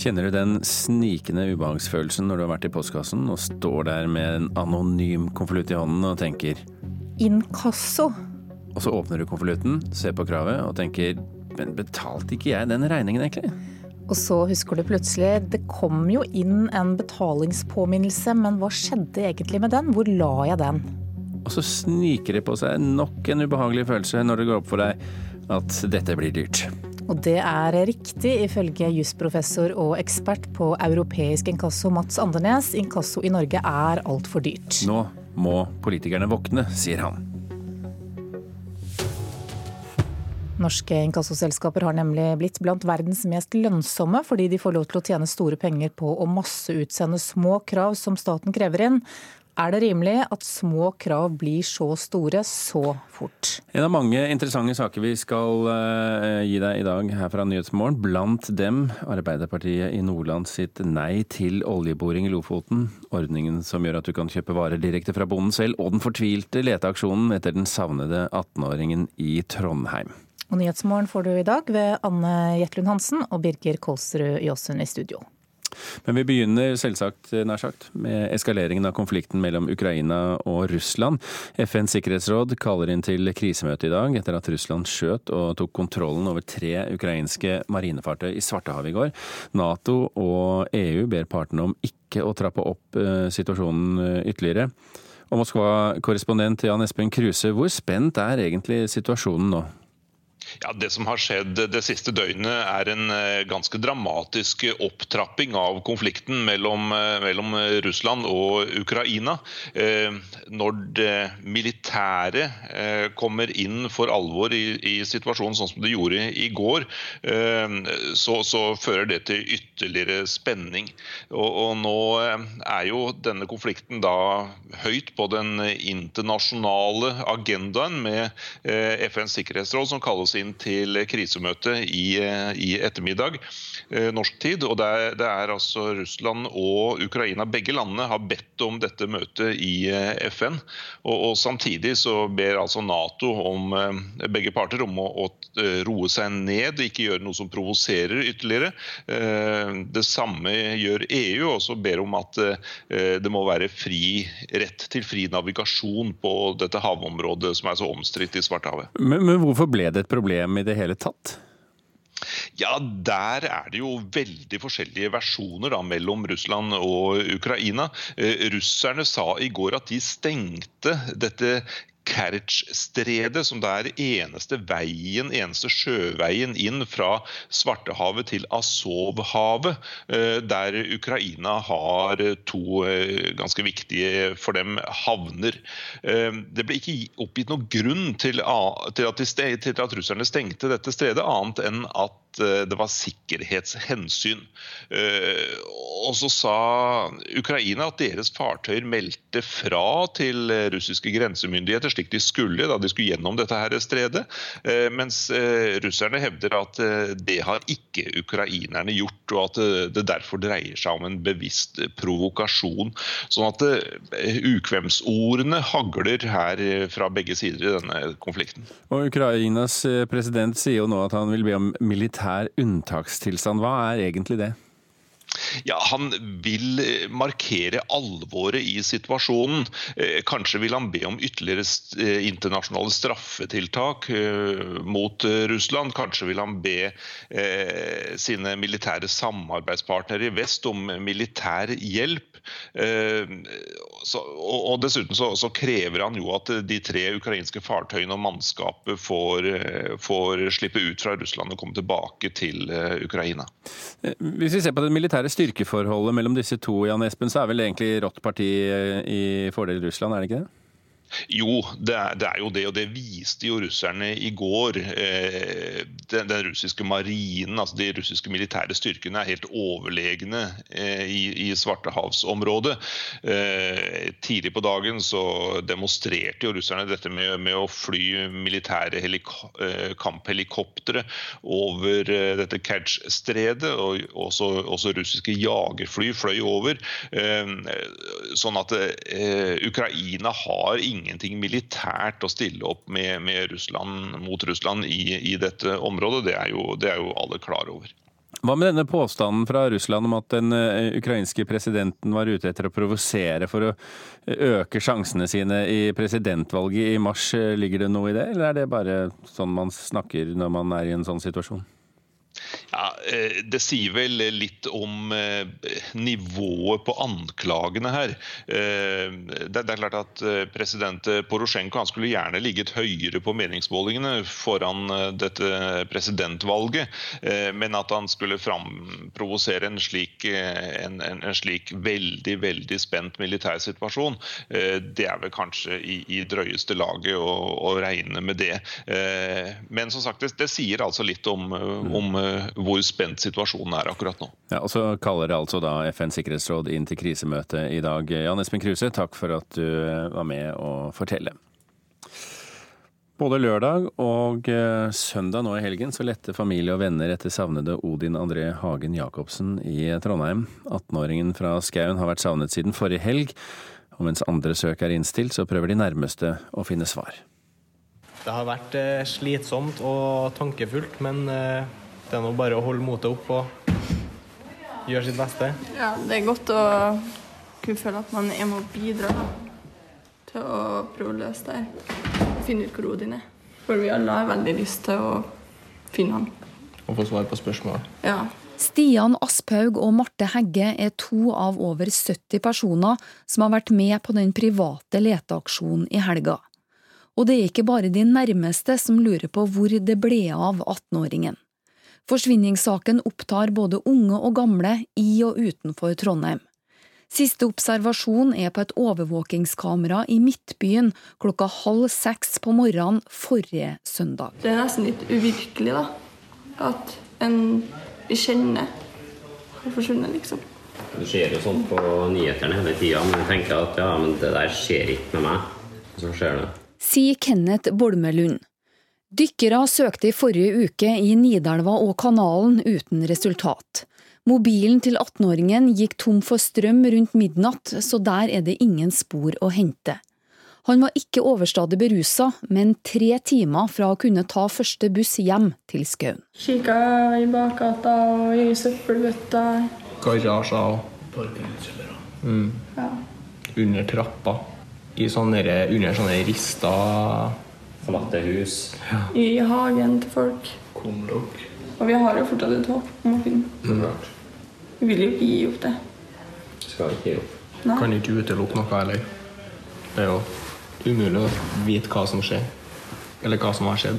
Kjenner du den snikende ubehagsfølelsen når du har vært i postkassen og står der med en anonym konvolutt i hånden og tenker Inkasso. Og så åpner du konvolutten, ser på kravet og tenker men betalte ikke jeg den regningen egentlig? Og så husker du plutselig det kom jo inn en betalingspåminnelse, men hva skjedde egentlig med den? Hvor la jeg den? Og så sniker det på seg nok en ubehagelig følelse når det går opp for deg at dette blir dyrt. Og det er riktig, ifølge jusprofessor og ekspert på europeisk inkasso Mats Andernes. Inkasso i Norge er altfor dyrt. Nå må politikerne våkne, sier han. Norske inkassoselskaper har nemlig blitt blant verdens mest lønnsomme, fordi de får lov til å tjene store penger på å masseutsende små krav som staten krever inn. Er det rimelig at små krav blir så store så fort? En av mange interessante saker vi skal uh, gi deg i dag her fra Nyhetsmorgen. Blant dem Arbeiderpartiet i Nordland sitt nei til oljeboring i Lofoten. Ordningen som gjør at du kan kjøpe varer direkte fra bonden selv. Og den fortvilte leteaksjonen etter den savnede 18-åringen i Trondheim. Og Nyhetsmorgen får du i dag ved Anne Jetlund Hansen og Birger Kolsrud Jåsund i studio. Men vi begynner selvsagt nær sagt, med eskaleringen av konflikten mellom Ukraina og Russland. FNs sikkerhetsråd kaller inn til krisemøte i dag etter at Russland skjøt og tok kontrollen over tre ukrainske marinefartøy i Svartehavet i går. Nato og EU ber partene om ikke å trappe opp eh, situasjonen eh, ytterligere. Og Moskva-korrespondent Jan Espen Kruse, hvor spent er egentlig situasjonen nå? Ja, Det som har skjedd det siste døgnet er en eh, ganske dramatisk opptrapping av konflikten mellom, eh, mellom Russland og Ukraina. Eh, når det militære kommer inn for alvor i, i situasjonen sånn som det gjorde i går, så, så fører det til ytterligere spenning. Og, og, nå er jo denne konflikten da høyt på den internasjonale agendaen med FNs sikkerhetsråd, som kalles inn til krisemøte i, i ettermiddag eh, norsk tid. og det er, det er, altså Russland og Ukraina, begge landene, har bedt om dette møtet i eh, FN. Og, og Samtidig så ber altså Nato om eh, begge parter om å, å roe seg ned, ikke gjøre noe som provoserer ytterligere. Det samme gjør EU, og så ber om at det må være fri, rett til fri navigasjon på dette havområdet som er så omstridt i Svartehavet. Men, men hvorfor ble det et problem? Problem i det hele tatt? Ja, Der er det jo veldig forskjellige versjoner da, mellom Russland og Ukraina. Eh, russerne sa i går at de stengte dette Kertsj-stredet, som det er eneste veien, eneste sjøveien inn fra Svartehavet til Azovhavet, eh, der Ukraina har to eh, ganske viktige for dem havner. Eh, det ble ikke oppgitt noen grunn til at russerne stengte dette stredet, annet enn at Eh, det var sikkerhetshensyn. Eh, og så sa Ukraina at deres fartøyer meldte fra til russiske grensemyndigheter, slik de skulle da de skulle gjennom dette her stredet. Eh, mens russerne hevder at det har ikke ukrainerne gjort, og at det derfor dreier seg om en bevisst provokasjon. Sånn at ukvemsordene hagler her fra begge sider i denne konflikten. Og Ukrainas president sier jo nå at han vil be om militær militær unntakstilstand. Hva er egentlig det? Ja, Han vil eh, markere alvoret i situasjonen. Eh, kanskje vil han be om ytterligere eh, internasjonale straffetiltak mot Russland. Kanskje vil han be sine militære samarbeidspartnere i vest om militær hjelp. Og Dessuten så, så krever han jo at de tre ukrainske fartøyene og mannskapet får, får slippe ut fra Russland og komme tilbake til Ukraina. Hvis vi ser på det militære styrkeforholdet mellom disse to, Jan Espen, så er vel egentlig rått parti i fordel Russland, er det ikke det? Jo, det er, det er, jo det, og det viste jo russerne i går. Eh, den, den, russiske marinen, altså de russiske militære styrkene, er helt overlegne eh, i, i Svartehavsområdet. Eh, tidlig på dagen så demonstrerte jo russerne dette med, med å fly militære eh, kamphelikoptre over eh, dette Kertsj-stredet, og også, også, russiske jagerfly fløy over. Eh, sånn at Ukraina har ingen ingenting militært å stille opp med, med Russland, mot Russland i, i, dette området. Det er, jo, det er jo alle klar over. Hva med denne påstanden fra Russland om at den eh, ukrainske presidenten var ute etter å provosere for å eh, øke sjansene sine i presidentvalget i mars? Ligger det noe i det, eller er det bare sånn man snakker når man er i en sånn situasjon? Ja, eh, Det sier vel litt om eh, nivået på anklagene her. Eh, det er klart at President Porosjenko skulle gjerne ligget høyere på meningsmålingene foran dette presidentvalget, men at han skulle framprovosere en, slik, en, en, en slik veldig veldig spent militær situasjon, det er vel kanskje i, i drøyeste laget å, å, regne med det. Men som sagt, det, det sier altså litt om, om hvor spent situasjonen er akkurat nå. Ja, og Så kaller det altså da FNs sikkerhetsråd inn til krisemøte i dag. Jan Espen Kruse, takk for at du var med å fortelle. Både lørdag og eh, søndag nå i helgen så lette familie og venner etter savnede Odin André Hagen Jacobsen i Trondheim. 18-åringen fra Skaun har vært savnet siden forrige helg, og mens andre søk er innstilt, så prøver de nærmeste å finne svar. Det har vært eh, slitsomt og tankefullt, men eh, det er nå bare å holde motet opp og gjøre sitt beste. Ja, det er godt å kunne føle at man er med å bidra til å prøve å løse det og finne ut hvor Odin er. For vi alle har veldig lyst til å finne han. Og få svar på spørsmål. Ja. Stian Asphaug og Marte Hegge er to av over 70 personer som har vært med på den private leteaksjonen i helga. Og det er ikke bare de nærmeste som lurer på hvor det ble av 18-åringen. Forsvinningssaken opptar både unge og gamle i og utenfor Trondheim. Siste observasjon er på et overvåkingskamera i Midtbyen klokka halv seks på morgenen forrige søndag. Det er nesten litt uvirkelig, da. At en vi kjenner har forsvunnet, liksom. Det skjer jo sånt på nyhetene hele tida, men jeg tenker at ja, men det der skjer ikke med meg. Så skjer det. Sier Kenneth Bolmelund. Dykkere søkte i forrige uke i Nidelva og kanalen uten resultat. Mobilen til 18-åringen gikk tom for strøm rundt midnatt, så der er det ingen spor å hente. Han var ikke overstadig berusa, men tre timer fra å kunne ta første buss hjem til Skaun. Kikka i bakgata og i søppelbøtta. Garasjer og mm. Ja. Under trappa. I sånne, under sånne rister Forlatte hus. Ja. I hagen til folk. Kumlok. Og vi har jo fortsatt et håp om å finne. Mm. Vi vil jo ikke gi opp det. Skal ikke gi opp. Nei. Kan ikke utelukke noe heller. Det er jo umulig å vite hva som skjer. Eller hva som har skjedd.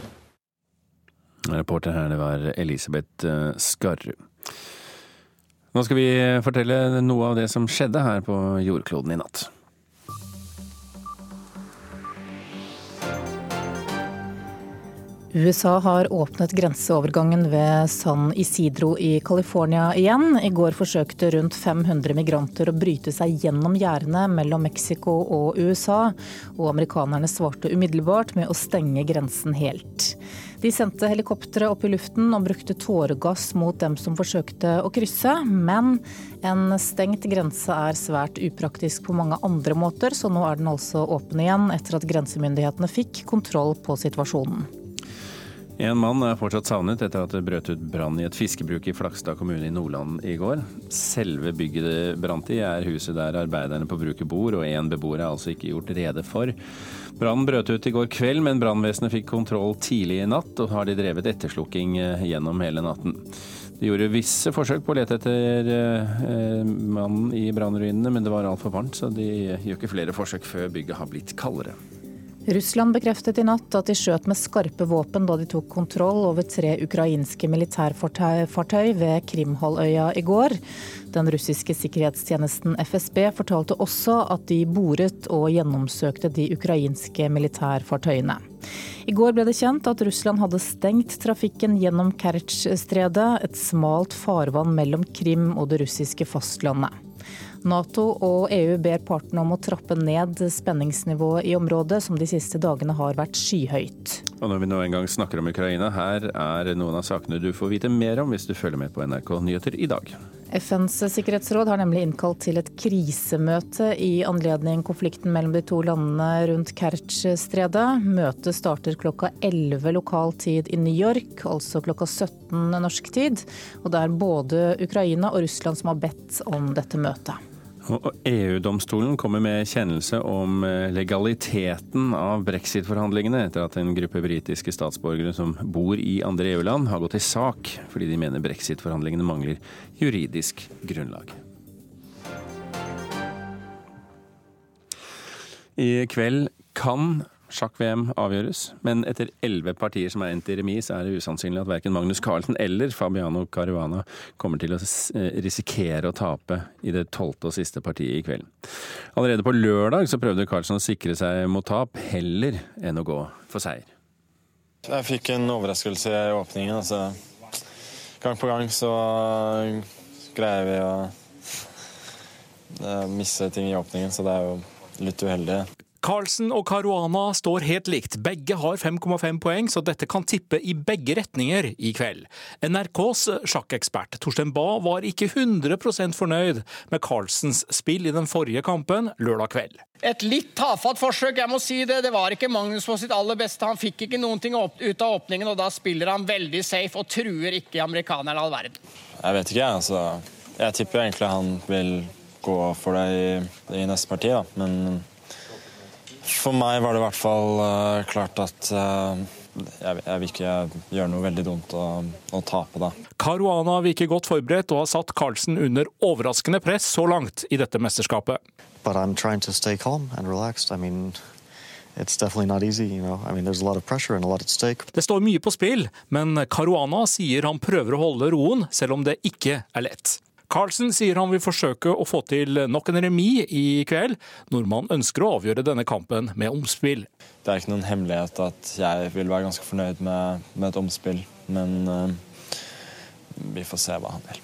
Reporter her, det var Elisabeth Skarrud. Skarru. Nå skal vi fortelle noe av det som skjedde her på jordkloden i natt. USA har åpnet grenseovergangen ved San Isidro i California igjen. I går forsøkte rundt 500 migranter å bryte seg gjennom gjerdene mellom Mexico og USA, og amerikanerne svarte umiddelbart med å stenge grensen helt. De sendte helikoptre opp i luften og brukte tåregass mot dem som forsøkte å krysse, men en stengt grense er svært upraktisk på mange andre måter, så nå er den altså åpen igjen etter at grensemyndighetene fikk kontroll på situasjonen. En mann er fortsatt savnet etter at det brøt ut brann i et fiskebruk i Flakstad kommune i Nordland i går. Selve bygget det brant i er huset der arbeiderne på bruket bor, og én beboer er altså ikke gjort rede for. Brannen brøt ut i går kveld, men brannvesenet fikk kontroll tidlig i natt, og har de drevet etterslukking eh, gjennom hele natten. De gjorde visse forsøk på å lete etter eh, mannen i brannruinene, men det var altfor varmt, så de gjør ikke flere forsøk før bygget har blitt kaldere. Russland bekreftet i natt at de skjøt med skarpe våpen da de tok kontroll over tre ukrainske militærfartøy ved Krimhalvøya i går. Den russiske sikkerhetstjenesten FSB fortalte også at de boret og gjennomsøkte de ukrainske militærfartøyene. I går ble det kjent at Russland hadde stengt trafikken gjennom Kertsj-stredet, et smalt farvann mellom Krim og det russiske fastlandet. Nato og EU ber partene om å trappe ned spenningsnivået i området, som de siste dagene har vært skyhøyt. Og når vi nå en gang snakker om Ukraina, her er noen av sakene du får vite mer om hvis du følger med på NRK Nyheter i dag. FNs sikkerhetsråd har nemlig innkalt til et krisemøte i anledning konflikten mellom de to landene rundt Kertsj-stredet. Møtet starter klokka 11 lokal tid i New York, altså klokka 17 norsk tid. Og det er både Ukraina og Russland som har bedt om dette møtet. EU-domstolen kommer med kjennelse om eh, legaliteten av brexit-forhandlingene, etter at en gruppe britiske statsborgere som bor i andre EU-land, har gått til sak fordi de mener brexit-forhandlingene mangler juridisk grunnlag. I kveld kan Sjakk-VM avgjøres, men etter elleve partier som er endt i remis, er det usannsynlig at verken Magnus Carlsen eller Fabiano Caruana kommer til å eh, risikere å tape i det tolvte og siste partiet i kveld. Allerede på lørdag så prøvde Carlsen å sikre seg mot tap, heller enn å gå for seier. Jeg fikk en overraskelse i åpningen. altså Gang på gang så greier vi å eh, misse ting i åpningen, så det er jo litt uheldig. Carlsen og Caruana står helt likt. Begge har 5,5 poeng, så dette kan tippe i begge retninger i kveld. NRKs sjakkekspert Torstein Bae var ikke 100% fornøyd med Carlsens spill i den forrige kampen lørdag kveld. Et litt tafatt forsøk, jeg må si det. Det var ikke Magnus på sitt aller beste. Han fikk ikke noen ting ut av åpningen, og da spiller han veldig safe og truer ikke amerikanerne all verden. Jeg vet ikke, altså. Jeg tipper egentlig han vil gå for det i, i neste parti, da. Men for meg var det i hvert fall uh, klart at uh, jeg, jeg, vil ikke gjøre noe veldig dumt og, og tape, da. Caruana virker godt forberedt og har satt Carlsen under overraskende press så langt i dette mesterskapet. But I'm trying to stay calm and relaxed. I mean, it's definitely not easy, you know. I mean, there's a lot of pressure and a lot at stake. Det står mye på spill, men Caruana sier han prøver å holde roen, selv om det ikke er lett. Carlsen sier han vil forsøke å få til nok en remis i kveld. Nordmannen ønsker å avgjøre denne kampen med omspill. Det er ikke noen hemmelighet at jeg vil være ganske fornøyd med, med et omspill, men uh, vi får se hva han vil.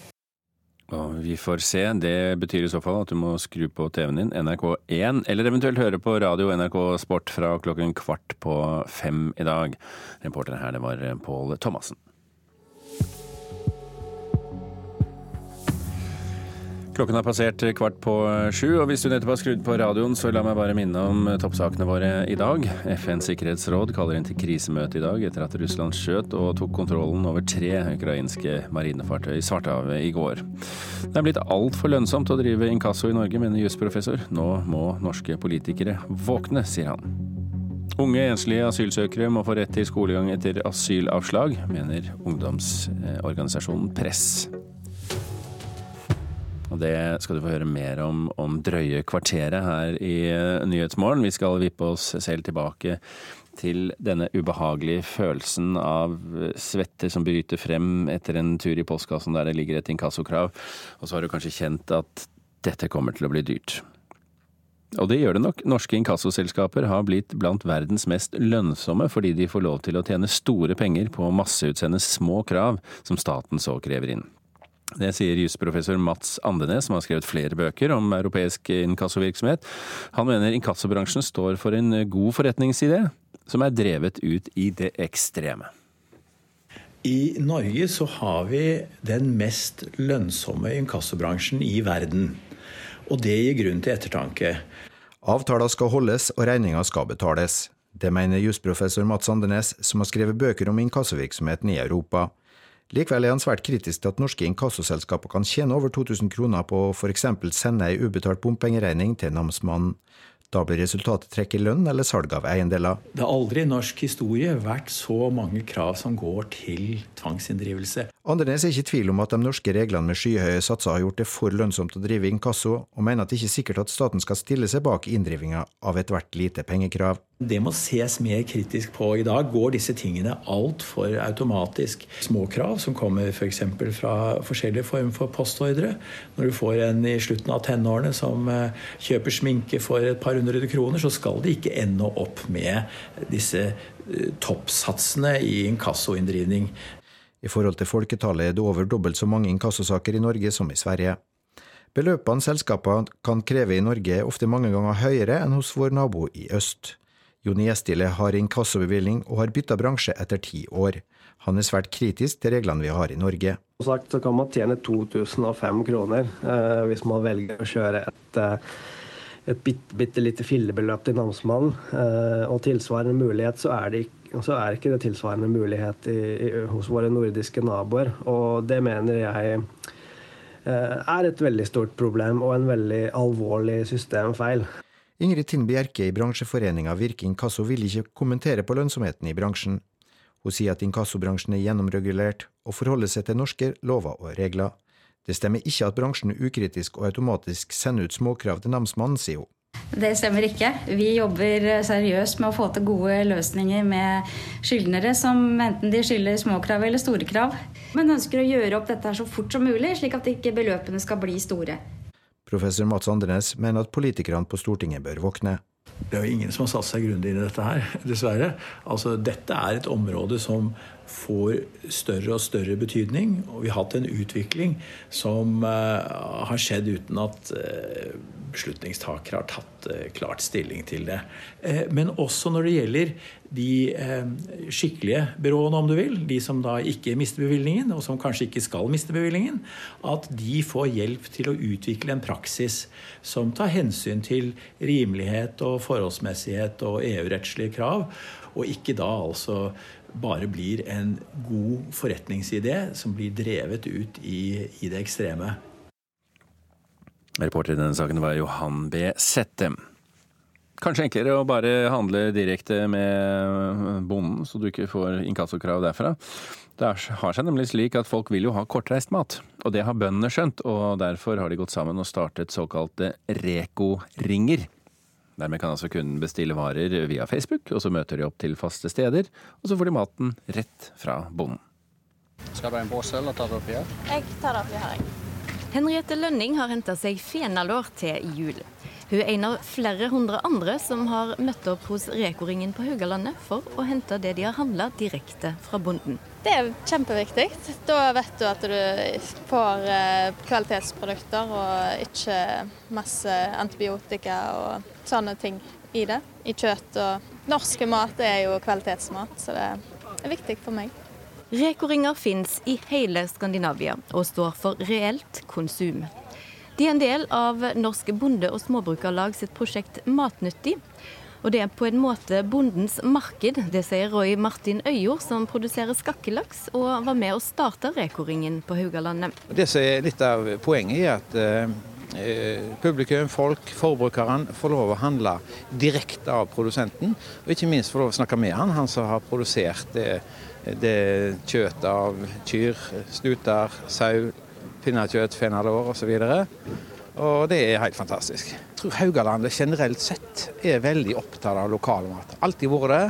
Og vi får se. Det betyr i så fall at du må skru på TV-en din, NRK1, eller eventuelt høre på radio NRK Sport fra klokken kvart på fem i dag. Reporter her, det var Pål Thomassen. Klokken har passert kvart på sju, og hvis du nettopp har skrudd på radioen, så la meg bare minne om toppsakene våre i dag. FNs sikkerhetsråd kaller inn til krisemøte i dag etter at Russland skjøt og tok kontrollen over tre ukrainske marinefartøy i Svartehavet i går. Det er blitt altfor lønnsomt å drive inkasso i Norge, mener jusprofessor. Nå må norske politikere våkne, sier han. Unge enslige asylsøkere må få rett til skolegang etter asylavslag, mener ungdomsorganisasjonen Press. Og det skal du få høre mer om om drøye kvarteret her i eh, Nyhetsmorgen. Vi skal vippe oss selv tilbake til denne ubehagelige følelsen av svette som bryter frem etter en tur i postkassen der det ligger et inkassokrav, og så har du kanskje kjent at dette kommer til å bli dyrt. Og det gjør det nok. Norske inkassoselskaper har blitt blant verdens mest lønnsomme fordi de får lov til å tjene store penger på å masseutsende små krav som staten så krever inn. Det sier jusprofessor Mats Andenes, som har skrevet flere bøker om europeisk inkassovirksomhet. Han mener inkassobransjen står for en god forretningsidé, som er drevet ut i det ekstreme. I Norge så har vi den mest lønnsomme inkassobransjen i verden. Og det gir grunn til ettertanke. Avtaler skal holdes, og regninger skal betales. Det mener jusprofessor Mats Andenes, som har skrevet bøker om inkassovirksomheten i Europa. Likevel er han svært kritisk til at norske inkassoselskaper kan tjene over 2000 kroner på å f.eks. sende ei ubetalt bompengeregning til namsmannen. Da blir resultatet trekk i lønn eller salg av eiendeler. Det har aldri i norsk historie vært så mange krav som går til tvangsinndrivelse. Andernes er ikke i tvil om at de norske reglene med skyhøye satser har gjort det for lønnsomt å drive inkasso, og mener at det ikke er sikkert at staten skal stille seg bak inndrivinga av ethvert lite pengekrav. Det må ses mer kritisk på. I dag går disse tingene altfor automatisk. Små krav som kommer f.eks. For fra forskjellige former for postordre. Når du får en i slutten av tenårene som eh, kjøper sminke for et par hundre kroner, så skal det ikke ende opp med disse eh, toppsatsene i inkassoinndrivning. I forhold til folketallet er det over dobbelt så mange inkassosaker i Norge som i Sverige. Beløpene selskapene kan kreve i Norge er ofte mange ganger høyere enn hos vår nabo i øst. Jon Gjestile har inkassobevilling og har bytta bransje etter ti år. Han er svært kritisk til reglene vi har i Norge. Som sagt så kan man tjene 2005 kroner eh, hvis man velger å kjøre et, eh, et bitte, bitte lite fillebeløp til namsmannen. Eh, og tilsvarende mulighet så er, det, så er ikke det tilsvarende mulighet i, i, hos våre nordiske naboer. Og det mener jeg eh, er et veldig stort problem og en veldig alvorlig systemfeil. Ingrid Tind Bjerke i bransjeforeninga Virke Inkasso vil ikke kommentere på lønnsomheten i bransjen. Hun sier at inkassobransjen er gjennomregulert og forholder seg til norske lover og regler. Det stemmer ikke at bransjen ukritisk og automatisk sender ut småkrav til namsmannen, sier hun. Det stemmer ikke. Vi jobber seriøst med å få til gode løsninger med skyldnere som enten de skylder småkrav eller store krav. Men ønsker å gjøre opp dette så fort som mulig, slik at ikke beløpene skal bli store. Professor Mats Andrenes mener at politikerne på Stortinget bør våkne. Det er jo ingen som har satt seg grundig inn i dette her, dessverre. Altså, dette er et område som får større og større betydning. Og vi har hatt en utvikling som uh, har skjedd uten at uh, beslutningstakere har tatt uh, klart stilling til det. men også når det gjelder de skikkelige byråene, om du vil, de som da ikke mister bevilgningen, og som kanskje ikke skal miste bevilgningen, at de får hjelp til å utvikle en praksis som tar hensyn til rimelighet og forholdsmessighet og EU-rettslige krav, og ikke da altså bare blir en god forretningsidé som blir drevet ut i, i det ekstreme. Reporter i denne saken var Johan B. Sette. Kanskje enklere å bare handle direkte med bonden, så du ikke får inkassokrav derfra. Det har seg nemlig slik at folk vil jo ha kortreist mat, og det har bøndene skjønt. Og derfor har de gått sammen og startet såkalte Reko-ringer. Dermed kan altså kunden bestille varer via Facebook, og så møter de opp til faste steder, og så får de maten rett fra bonden. Skal du ha en pose, eller tar du oppi her? Jeg tar det oppi her, jeg. Henriette Lønning har henta seg fenalår til jul. Hun er en av flere hundre andre som har møtt opp hos Reko-ringen på Haugalandet for å hente det de har handla direkte fra bonden. Det er kjempeviktig. Da vet du at du får eh, kvalitetsprodukter og ikke masse antibiotika og sånne ting i det. I kjøtt og Norske mat er jo kvalitetsmat, så det er viktig for meg. Reko-ringer fins i hele Skandinavia og står for reelt konsum. De er en del av Norske bonde- og småbrukarlag sitt prosjekt Matnyttig. Og det er på en måte bondens marked, det sier Roy Martin Øyjord, som produserer skakkelaks og var med å starte Reko-ringen på Haugalandet. Det som er litt av poenget, er at eh, publikum, folk, forbrukeren får lov å handle direkte av produsenten. Og ikke minst få lov å snakke med han, han som har produsert det, er kjøtt av kyr, snuter, sau, pinnekjøtt, fenalår osv. Og, og det er helt fantastisk. Jeg tror Haugalandet generelt sett er veldig opptatt av lokalmat. Alltid vært det.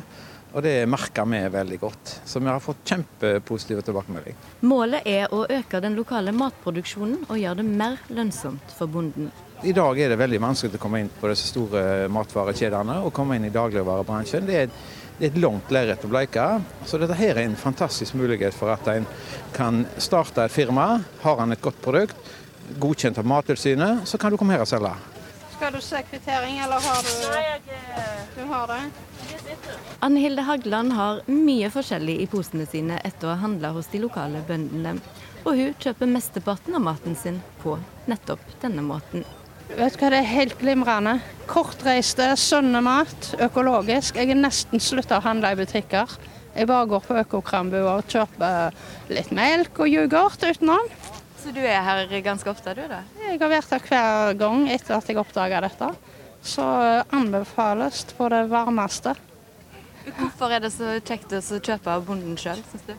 Og det merker vi veldig godt. Så vi har fått kjempepositive tilbakemeldinger. Målet er å øke den lokale matproduksjonen og gjøre det mer lønnsomt for bonden. I dag er det veldig vanskelig å komme inn på disse store matvarekjedene og komme inn i dagligvarebransjen. Det er, det er et langt lerret å bleike. Så dette her er en fantastisk mulighet for at en kan starte et firma. Har en et godt produkt, godkjent av Mattilsynet, så kan du komme her og selge. Skal du se kvittering, eller har du Nei, jeg, du har det? Anne Hilde Hagland har mye forskjellig i posene sine etter å ha handla hos de lokale bøndene. Og hun kjøper mesteparten av maten sin på nettopp denne måten. Vet du hva, Det er helt glimrende. Kortreiste, sunne mat, økologisk. Jeg er nesten slutta å handle i butikker. Jeg bare går på Økokrambu og kjøper litt melk og yoghurt utenom. Så du er her ganske ofte, du da? Jeg har vært her hver gang etter at jeg oppdaga dette. Så anbefales på det varmeste. Hvorfor er det så kjekt å kjøpe av bonden sjøl, syns du?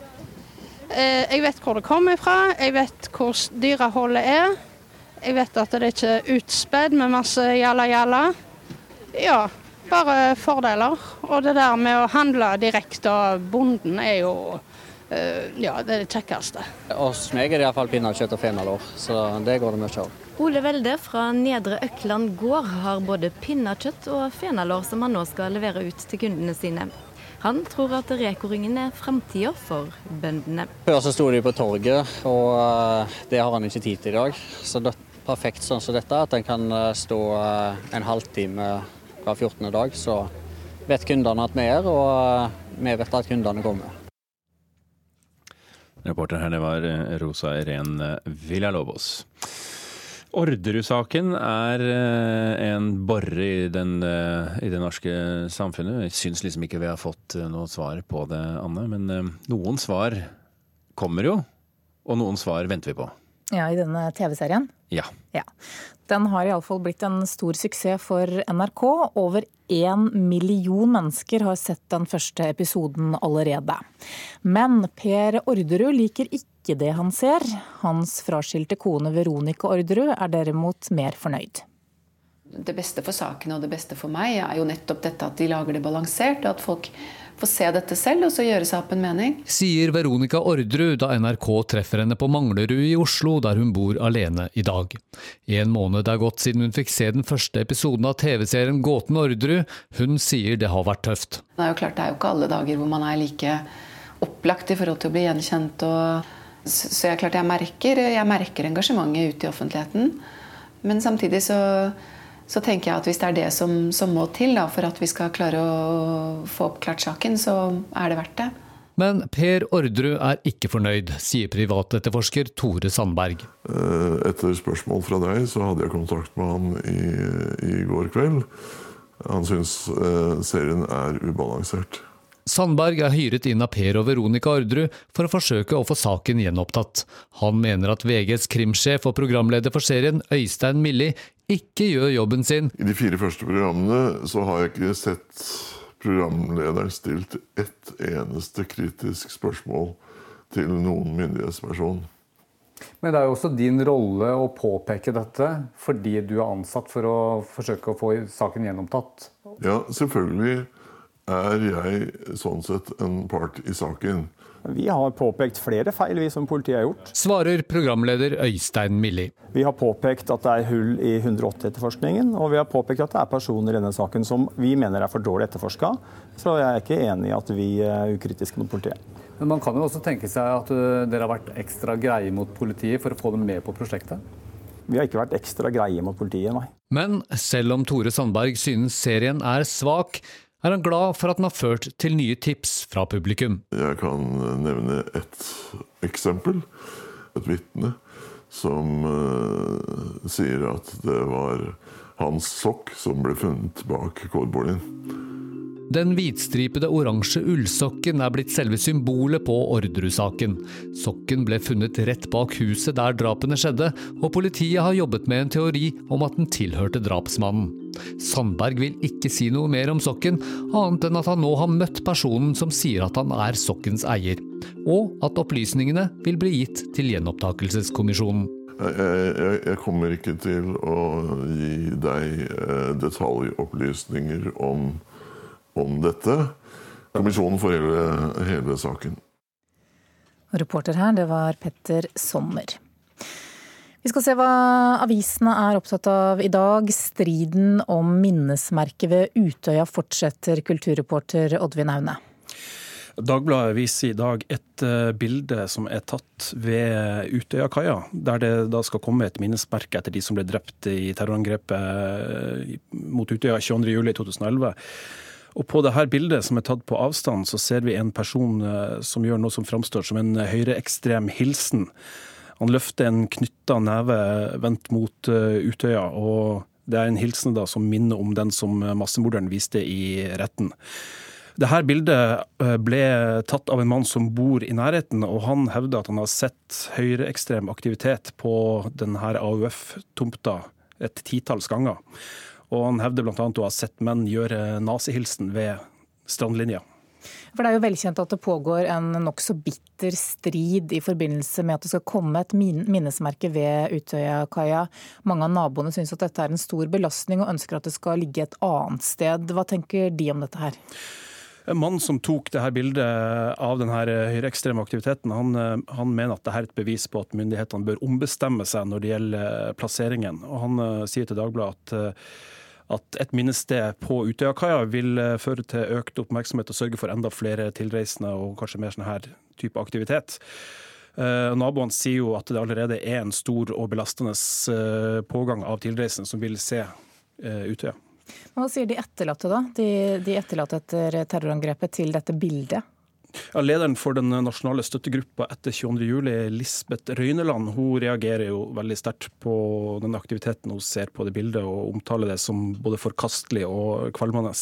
Eh, jeg vet hvor det kommer fra, jeg vet hvor dyreholdet er. Jeg vet at det ikke er utspedd med masse jalla-jalla. Ja, bare fordeler. Og det der med å handle direkte av bonden er jo uh, ja, det er det kjekkeste. Hos meg er det iallfall pinnekjøtt og fenalår, så det går det mye av. Ole Welde fra Nedre Økland gård har både pinnekjøtt og fenalår som han nå skal levere ut til kundene sine. Han tror at Reko-ringen er framtida for bøndene. Før så sto de på torget, og eh, det har han ikke tid til i dag. Så det er perfekt sånn som dette, at en kan eh, stå eh, en halvtime hver 14. dag, så vet kundene at vi er, og vi vet at kundene kommer. Reporter her, det var Rosa Irén Villalobos. Orderud-saken er en borre i, den, i, det norske samfunnet. Jeg syns liksom ikke vi har fått noe svar på det, Anne. Men noen svar kommer jo, og noen svar venter vi på. Ja, i denne TV-serien? Ja. ja. Den har iallfall blitt en stor suksess for NRK. Over én million mennesker har sett den første episoden allerede. Men Per Orderud liker ikke det han ser. Hans fraskilte kone Veronica Orderud er derimot mer fornøyd. Det beste for saken og det beste for meg er jo nettopp dette at de lager det balansert, og at folk få se dette selv og så gjøre seg opp en mening. Sier Veronica Orderud da NRK treffer henne på Manglerud i Oslo, der hun bor alene i dag. En måned er gått siden hun fikk se den første episoden av TV-serien Gåten Orderud. Hun sier det har vært tøft. Det er jo klart det er jo ikke alle dager hvor man er like opplagt i forhold til å bli gjenkjent. Og, så jeg, klart jeg merker, jeg merker engasjementet ute i offentligheten. Men samtidig så så tenker jeg at hvis det er det som, som må til da, for at vi skal klare å få oppklart saken, så er det verdt det. Men Per Orderud er ikke fornøyd, sier privatetterforsker Tore Sandberg. Eh, etter spørsmål fra deg så hadde jeg kontakt med han i, i går kveld. Han syns eh, serien er ubalansert. Sandberg er hyret inn av Per og Veronica Orderud for å forsøke å få saken gjenopptatt. Han mener at VGs krimsjef og programleder for serien, Øystein Milli, ikke gjør jobben sin. I de fire første programmene så har jeg ikke sett programlederen stilt ett eneste kritisk spørsmål til noen myndighetsperson. Men det er jo også din rolle å påpeke dette fordi du er ansatt for å forsøke å få saken gjenopptatt? Ja, selvfølgelig er jeg sånn sett en part i saken. Vi har påpekt flere feil vi som politiet har gjort. Svarer programleder Øystein Milli. Vi har påpekt at det er hull i 180-etterforskningen, og vi har påpekt at det er personer i denne saken som vi mener er for dårlig etterforska. Så jeg er ikke enig i at vi er ukritiske mot politiet. Men man kan jo også tenke seg at uh, dere har vært ekstra greie mot politiet for å få dem med på prosjektet? Vi har ikke vært ekstra greie mot politiet, nei. Men selv om Tore Sandberg synes serien er svak, er han glad for at den har ført til nye tips fra publikum. Jeg kan nevne et eksempel. Et vitne som uh, sier at det var hans sokk som ble funnet bak kårboligen. Den hvitstripede oransje ullsokken er blitt selve symbolet på Orderud-saken. Sokken ble funnet rett bak huset der drapene skjedde, og politiet har jobbet med en teori om at den tilhørte drapsmannen. Sandberg vil ikke si noe mer om sokken, annet enn at han nå har møtt personen som sier at han er sokkens eier, og at opplysningene vil bli gitt til Gjenopptakelseskommisjonen. Jeg, jeg, kommer ikke til å gi deg eh, detaljopplysninger om om dette. Kommisjonen for hele, hele saken. Reporter her, det var Petter Sommer. Vi skal se hva avisene er opptatt av i dag. Striden om minnesmerket ved Utøya fortsetter, kulturreporter Oddvin Aune. Dagbladet viser i dag et uh, bilde som er tatt ved Utøyakaia, der det da skal komme et minnesmerke etter de som ble drept i terrorangrepet mot Utøya 22.07.2011. Og På dette bildet som er tatt på avstand, så ser vi en person eh, som gjør noe som framstår som en høyreekstrem hilsen. Han løfter en knytta neve vendt mot eh, Utøya, og det er en hilsen da som minner om den som massemorderen viste i retten. Dette bildet eh, ble tatt av en mann som bor i nærheten, og han hevder at han har sett høyreekstrem aktivitet på denne AUF-tomta et titalls ganger. Og han hevder bl.a. å ha sett menn gjøre nazihilsen ved strandlinja. For Det er jo velkjent at det pågår en nokså bitter strid i forbindelse med at det skal komme et minnesmerke ved Utøyakaia. Mange av naboene syns at dette er en stor belastning og ønsker at det skal ligge et annet sted. Hva tenker de om dette her? Mannen som tok dette bildet av denne høyreekstreme aktiviteten, han, han, mener at dette er et bevis på at myndighetene bør ombestemme seg når det gjelder plasseringen. Og Han sier til Dagbladet at at et minnested på Utøyakaia vil eh, føre til økt oppmerksomhet og sørge for enda flere tilreisende og kanskje mer sånn her type aktivitet. Uh, naboene sier jo at det allerede er en stor og belastende pågang av tilreisende som vil se Utøya Hva sier de etterlatte, da? De, de etterlatte etter terrorangrepet til dette bildet? Ja, lederen for den nasjonale støttegruppa etter 22.07, Lisbeth Røyneland, hun reagerer jo veldig sterkt på den aktiviteten hun ser på det bildet, og omtaler det som både forkastelig og kvalmende.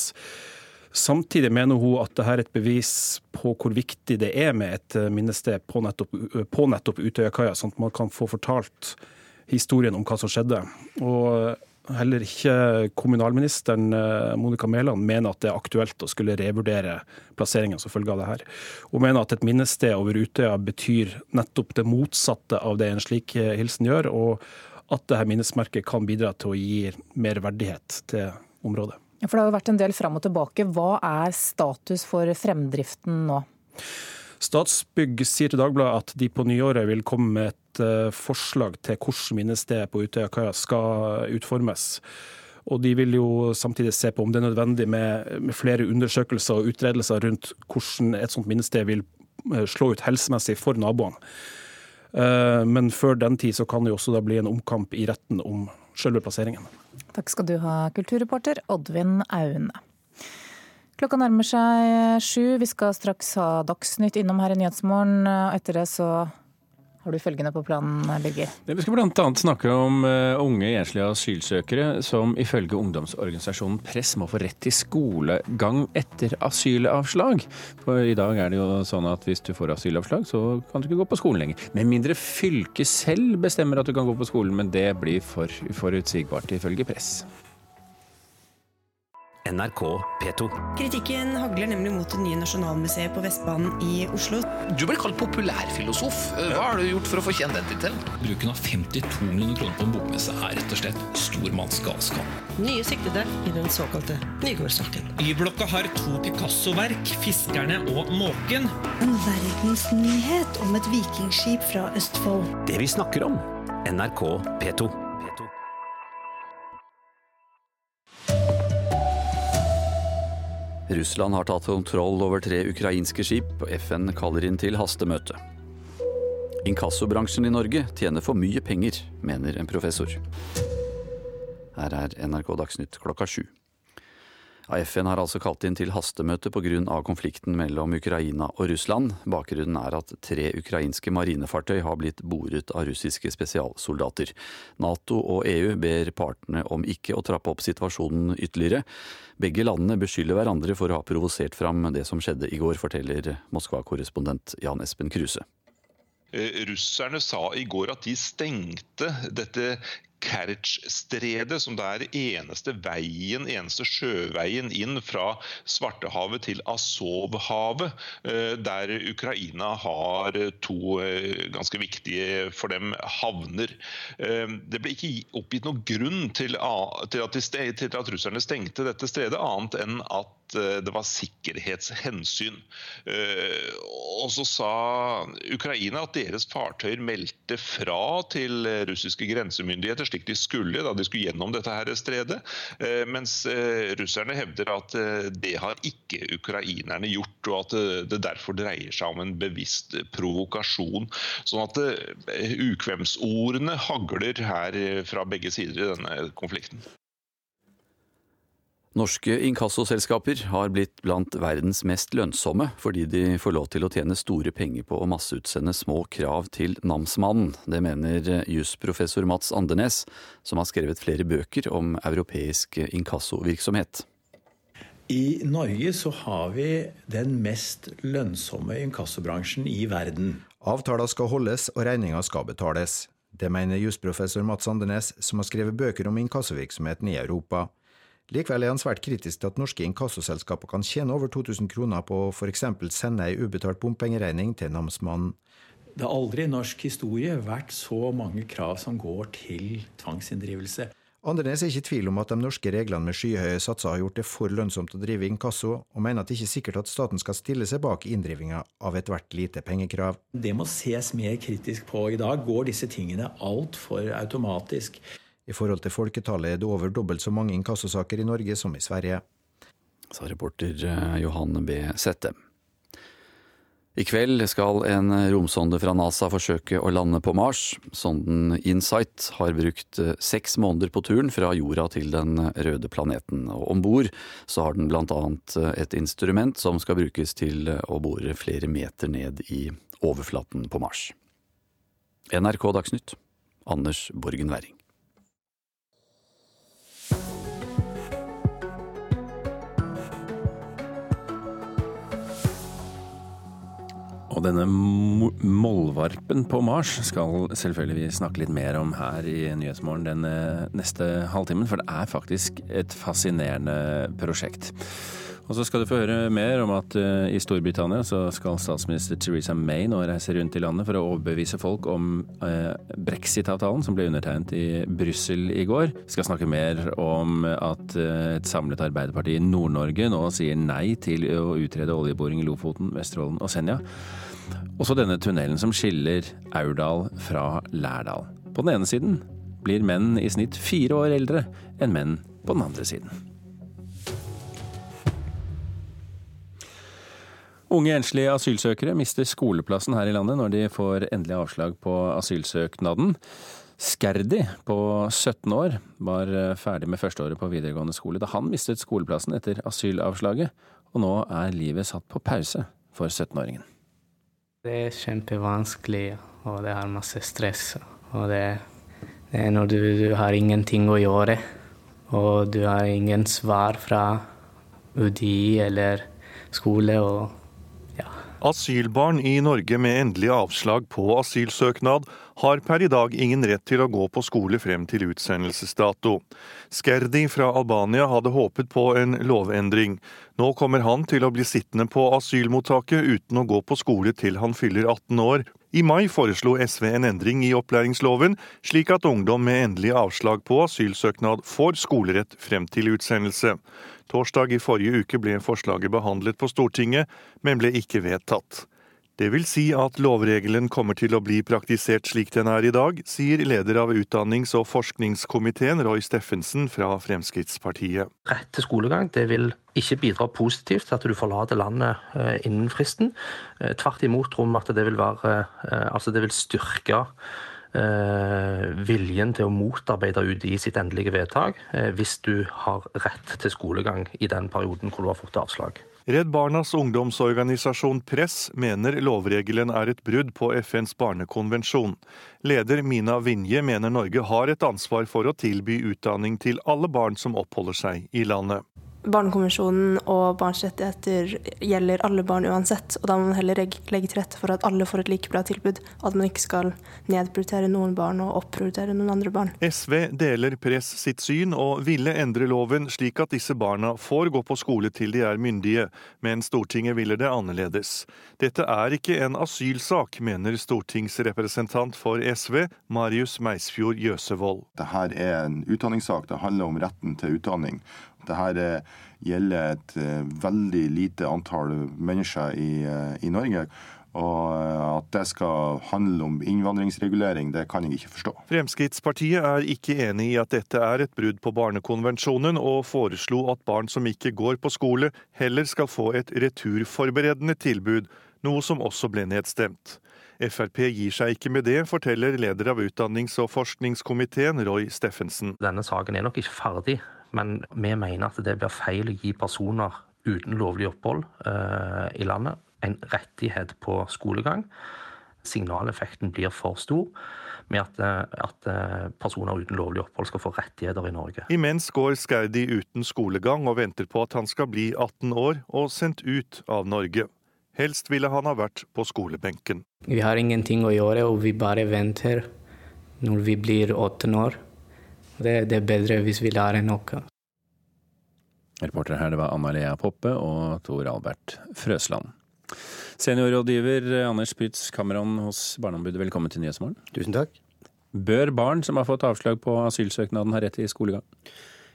Samtidig mener hun at dette er et bevis på hvor viktig det er med et minnested på nettopp, på nettopp Utøyakaia, sånn at man kan få fortalt historien om hva som skjedde. Og Heller ikke kommunalministeren eh, Monica Mæland mener at det er aktuelt å skulle revurdere plasseringen som følge av det her. Hun mener at et minnested over Utøya betyr nettopp det motsatte av det en slik eh, hilsen gjør, og at dette minnesmerket kan bidra til å gi mer verdighet til området. For Det har jo vært en del fram og tilbake. Hva er status for fremdriften nå? Statsbygg sier til Dagbladet at de på nyåret vil komme med et eh, forslag til hvordan minnestedet på Utøya skal utformes. Og de vil jo samtidig se på om det er nødvendig med, med flere undersøkelser og utredelser rundt hvordan et sånt minnested vil eh, slå ut helsemessig for naboene. Eh, men før den tid så kan det jo også da bli en omkamp i retten om selve plasseringen. Takk skal du ha, kulturreporter Oddvin Aune. Klokka nærmer seg sju. Vi skal straks ha Dagsnytt innom her i Nyhetsmorgen. Etter det så har du følgende på planen, Birger? Vi skal bl.a. snakke om uh, unge enslige asylsøkere som ifølge ungdomsorganisasjonen Press må få rett til skolegang etter asylavslag. For i dag er det jo sånn at hvis du får asylavslag, så kan du ikke gå på skolen lenger. Med mindre fylket selv bestemmer at du kan gå på skolen, men det blir for uforutsigbart ifølge Press. NRK P2. Kritikken hagler nemlig mot det nye Nasjonalmuseet på Vestbanen i Oslo. Du ble kalt populærfilosof. Hva har du gjort for å fortjene den tittelen? Bruken av 52 millioner kroner på en bokmesse er rett og slett stormannsgalskap. Nye siktede i den såkalte Nygårdssaken. Y-blokka har to Picasso-verk, 'Fiskerne' og 'Måken'. En verdensnyhet om et vikingskip fra Østfold. Det vi snakker om. NRK P2. Russland har tatt kontroll over tre ukrainske skip, og FN kaller inn til hastemøte. Inkassobransjen i Norge tjener for mye penger, mener en professor. Her er NRK Dagsnytt klokka sju. FN har altså kalt inn til hastemøte pga. konflikten mellom Ukraina og Russland. Bakgrunnen er at tre ukrainske marinefartøy har blitt boret av russiske spesialsoldater. Nato og EU ber partene om ikke å trappe opp situasjonen ytterligere. Begge landene beskylder hverandre for å ha provosert fram det som skjedde i går, forteller Moskva-korrespondent Jan Espen Kruse. Eh, russerne sa i går at de stengte dette Kertsj-stredet, som det er eneste veien, eneste sjøveien inn fra Svartehavet til Azovhavet, eh, der Ukraina har to eh, ganske viktige for dem havner. Eh, det ble ikke oppgitt noen grunn til at, til at russerne stengte dette stredet, annet enn at det var sikkerhetshensyn. Og så sa Ukraina at deres fartøyer meldte fra til russiske grensemyndigheter slik de skulle da de skulle gjennom dette her stredet. Eh, mens eh, russerne hevder at eh, det har ikke ukrainerne gjort, og at det derfor dreier seg om en bevisst provokasjon. Sånn at ukvemsordene hagler her fra begge sider i denne konflikten. Norske inkassoselskaper har blitt blant verdens mest lønnsomme fordi de får lov til å tjene store penger på å masseutsende små krav til namsmannen. Det mener jusprofessor Mats Andenes, som har skrevet flere bøker om europeisk inkassovirksomhet. I Norge så har vi den mest lønnsomme inkassobransjen i verden. Avtaler skal holdes og regninger skal betales. Det mener jusprofessor Mats Andenes, som har skrevet bøker om inkassovirksomheten i Europa. Likevel er han svært kritisk til at norske inkassoselskaper kan tjene over 2000 kroner på å f.eks. sende ei ubetalt bompengeregning til namsmannen. Det har aldri i norsk historie vært så mange krav som går til tvangsinndrivelse. Andrenes er ikke i tvil om at de norske reglene med skyhøye satser har gjort det for lønnsomt å drive inkasso, og mener at det ikke er sikkert at staten skal stille seg bak inndrivinga av ethvert lite pengekrav. Det må ses mer kritisk på. I dag går disse tingene altfor automatisk. I forhold til folketallet er det over dobbelt så mange inkassosaker i Norge som i Sverige. Sa reporter Johanne Johan B. Sette. I kveld skal en romsonde fra NASA forsøke å lande på Mars. Sonden Insight har brukt eh, seks måneder på turen fra jorda til den røde planeten. Om bord har den bl.a. Eh, et instrument som skal brukes til å bore flere meter ned i overflaten på Mars. NRK Dagsnytt, Anders Borgen Werring. Og denne mollvarpen på Mars skal selvfølgelig vi snakke litt mer om her i Nyhetsmorgen den eh, neste halvtimen, for det er faktisk et fascinerende prosjekt. Og så skal du få høre mer om at uh, i Storbritannia så skal statsminister Theresa May nå reise rundt i landet for å overbevise folk om uh, brexit-avtalen som ble undertegnet i Brussel i går. Vi skal snakke mer om at et samlet Arbeiderparti i Nord-Norge nå sier nei til å utrede oljeboring i Lofoten, Vesterålen og Senja. Også denne tunnelen som skiller Aurdal fra Lærdal. På den ene siden blir menn i snitt fire år eldre enn menn på den andre siden. Unge enslige asylsøkere mister skoleplassen her i landet når de får endelig avslag på asylsøknaden. Skerdi på 17 år var ferdig med førsteåret på videregående skole da han mistet skoleplassen etter asylavslaget, og nå er livet satt på pause for 17-åringen. Det er kjempevanskelig, og det er masse stress. Og det, det er når du, du har ingenting å gjøre, og du har ingen svar fra UDI eller skole. og Asylbarn i Norge med endelig avslag på asylsøknad har per i dag ingen rett til å gå på skole frem til utsendelsesdato. Skerdi fra Albania hadde håpet på en lovendring. Nå kommer han til å bli sittende på asylmottaket uten å gå på skole til han fyller 18 år. I mai foreslo SV en endring i opplæringsloven, slik at ungdom med endelig avslag på asylsøknad får skolerett frem til utsendelse. Torsdag i forrige uke ble forslaget behandlet på Stortinget, men ble ikke vedtatt. Det vil si at lovregelen kommer til å bli praktisert slik den er i dag, sier leder av utdannings- og forskningskomiteen Roy Steffensen fra Fremskrittspartiet. Rett til skolegang det vil ikke bidra positivt til at du forlater landet eh, innen fristen. Eh, tvert imot tror vi at det vil, være, eh, altså det vil styrke viljen til å motarbeide UDI sitt endelige vedtak hvis du har rett til skolegang i den perioden hvor du har fått avslag. Redd Barnas ungdomsorganisasjon Press mener lovregelen er et brudd på FNs barnekonvensjon. Leder Mina Vinje mener Norge har et ansvar for å tilby utdanning til alle barn som oppholder seg i landet. Barnekonvensjonen og barns rettigheter gjelder alle barn uansett, og da må man heller legge til rette for at alle får et like bra tilbud. At man ikke skal nedprioritere noen barn og opprioritere noen andre barn. SV deler Press sitt syn og ville endre loven slik at disse barna får gå på skole til de er myndige, men Stortinget ville det annerledes. Dette er ikke en asylsak, mener stortingsrepresentant for SV, Marius Meisfjord Jøsevold. Dette er en utdanningssak. Det handler om retten til utdanning. Dette eh, gjelder et eh, veldig lite antall mennesker i, eh, i Norge. Og at det skal handle om innvandringsregulering, det kan jeg ikke forstå. Fremskrittspartiet er ikke enig i at dette er et brudd på barnekonvensjonen, og foreslo at barn som ikke går på skole, heller skal få et returforberedende tilbud, noe som også ble nedstemt. Frp gir seg ikke med det, forteller leder av utdannings- og forskningskomiteen Roy Steffensen. Denne saken er nok ikke ferdig, men vi mener at det blir feil å gi personer uten lovlig opphold eh, i landet en rettighet på skolegang. Signaleffekten blir for stor med at, eh, at, eh, personer uten lovlig opphold skal få rettigheter i Norge. Imens går Skerdi uten skolegang og venter på at han skal bli 18 år og sendt ut av Norge. Helst ville han ha vært på skolebenken. Vi har ingenting å gjøre, og vi bare venter når vi blir 18 år. Det, det er bedre hvis vi lærer noe. Reportere her det var Anna Lea Poppe og Tor Albert Frøsland. Seniorrådgiver Anders Prytz Kameron hos Barneombudet, velkommen til Nyhetsmorgen. Tusen takk. Bør barn som har fått avslag på asylsøknaden ha rett til skolegang?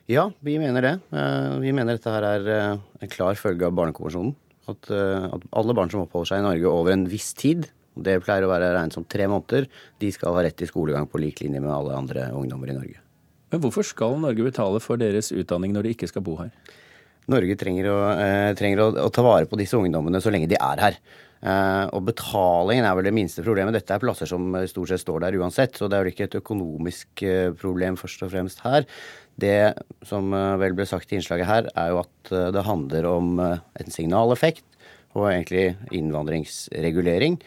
Ja, vi mener det. Eh, vi mener dette her er eh, en klar følge av Barnekonvensjonen. At, eh, at alle barn som oppholder seg i Norge over en viss tid, det pleier å være regnet som tre måneder, de skal ha rett til skolegang på lik linje med alle andre ungdommer i Norge. Men hvorfor skal Norge betale for deres utdanning når de ikke skal bo her? Norge trenger, å, eh, trenger å, å, ta vare på disse ungdommene så lenge de er her. Eh, og betalingen er vel det minste problemet. Dette er plasser som stort sett står der uansett, så det er vel ikke et økonomisk eh, problem først og fremst her. Det som eh, vel ble sagt i innslaget her, er jo at eh, det handler om en signaleffekt og egentlig innvandringsregulering.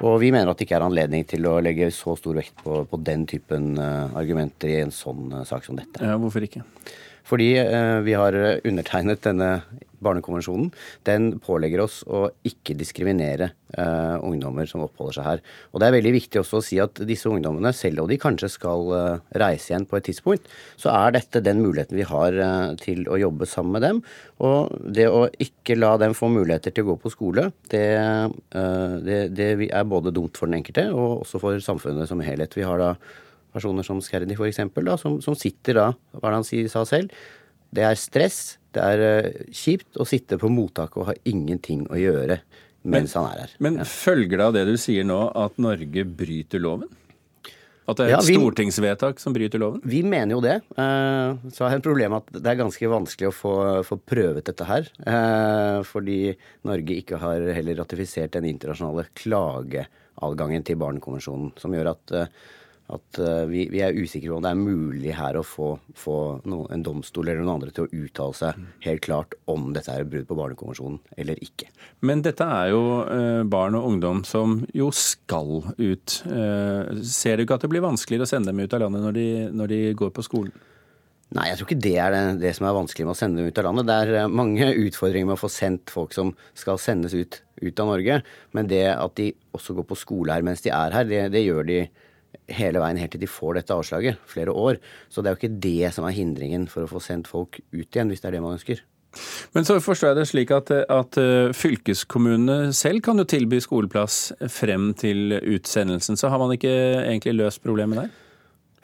Og vi mener at det ikke er anledning til å legge så stor vekt på, på den typen uh, argumenter i en sånn uh, sak som dette. Ja, Hvorfor ikke? Fordi uh, vi har undertegnet denne Barnekonvensjonen, den pålegger oss å ikke diskriminere uh, ungdommer som oppholder seg her. Og det er veldig viktig også å si at disse ungdommene, selv om de kanskje skal uh, reise igjen på et tidspunkt, så er dette den muligheten vi har uh, til å jobbe sammen med dem. Og det å ikke la dem få muligheter til å gå på skole, det, det, det er både dumt for den enkelte og også for samfunnet som helhet. Vi har da personer som Skerdi f.eks., som, som sitter da, hva er det han sa selv, det er stress, det er uh, kjipt å sitte på mottaket og ha ingenting å gjøre mens men, han er her. Men ja. følger det av det du sier nå, at Norge bryter loven? At det er ja, vi, stortingsvedtak som bryter loven? Vi mener jo det. Uh, så er det problemet at det er ganske vanskelig å få, få prøvet dette her. Uh, fordi Norge ikke har heller ratifisert den internasjonale klageadgangen til Barnekonvensjonen, som gjør at at uh, vi, vi, er usikre på om det er mulig her å få, få noen, en domstol eller noen andre til å uttale seg helt klart om dette er et brudd på Barnekonvensjonen eller ikke. Men dette er jo uh, barn og ungdom som jo skal ut. Uh, ser du ikke at det blir vanskeligere å sende dem ut av landet når de, når de går på skolen? Nei, jeg tror ikke det er det, det, som er vanskelig med å sende dem ut av landet. Det er mange utfordringer med å få sendt folk som skal sendes ut, ut av Norge. Men det at de også går på skole her mens de er her, det, det gjør de hele veien helt til de får dette avslaget, flere år. Så det er jo ikke det som er hindringen for å få sendt folk ut igjen, hvis det er det man ønsker. Men så forstår jeg det slik at, at eh, fylkeskommunene selv kan jo tilby skoleplass frem til utsendelsen. Så har man ikke egentlig løst problemet der?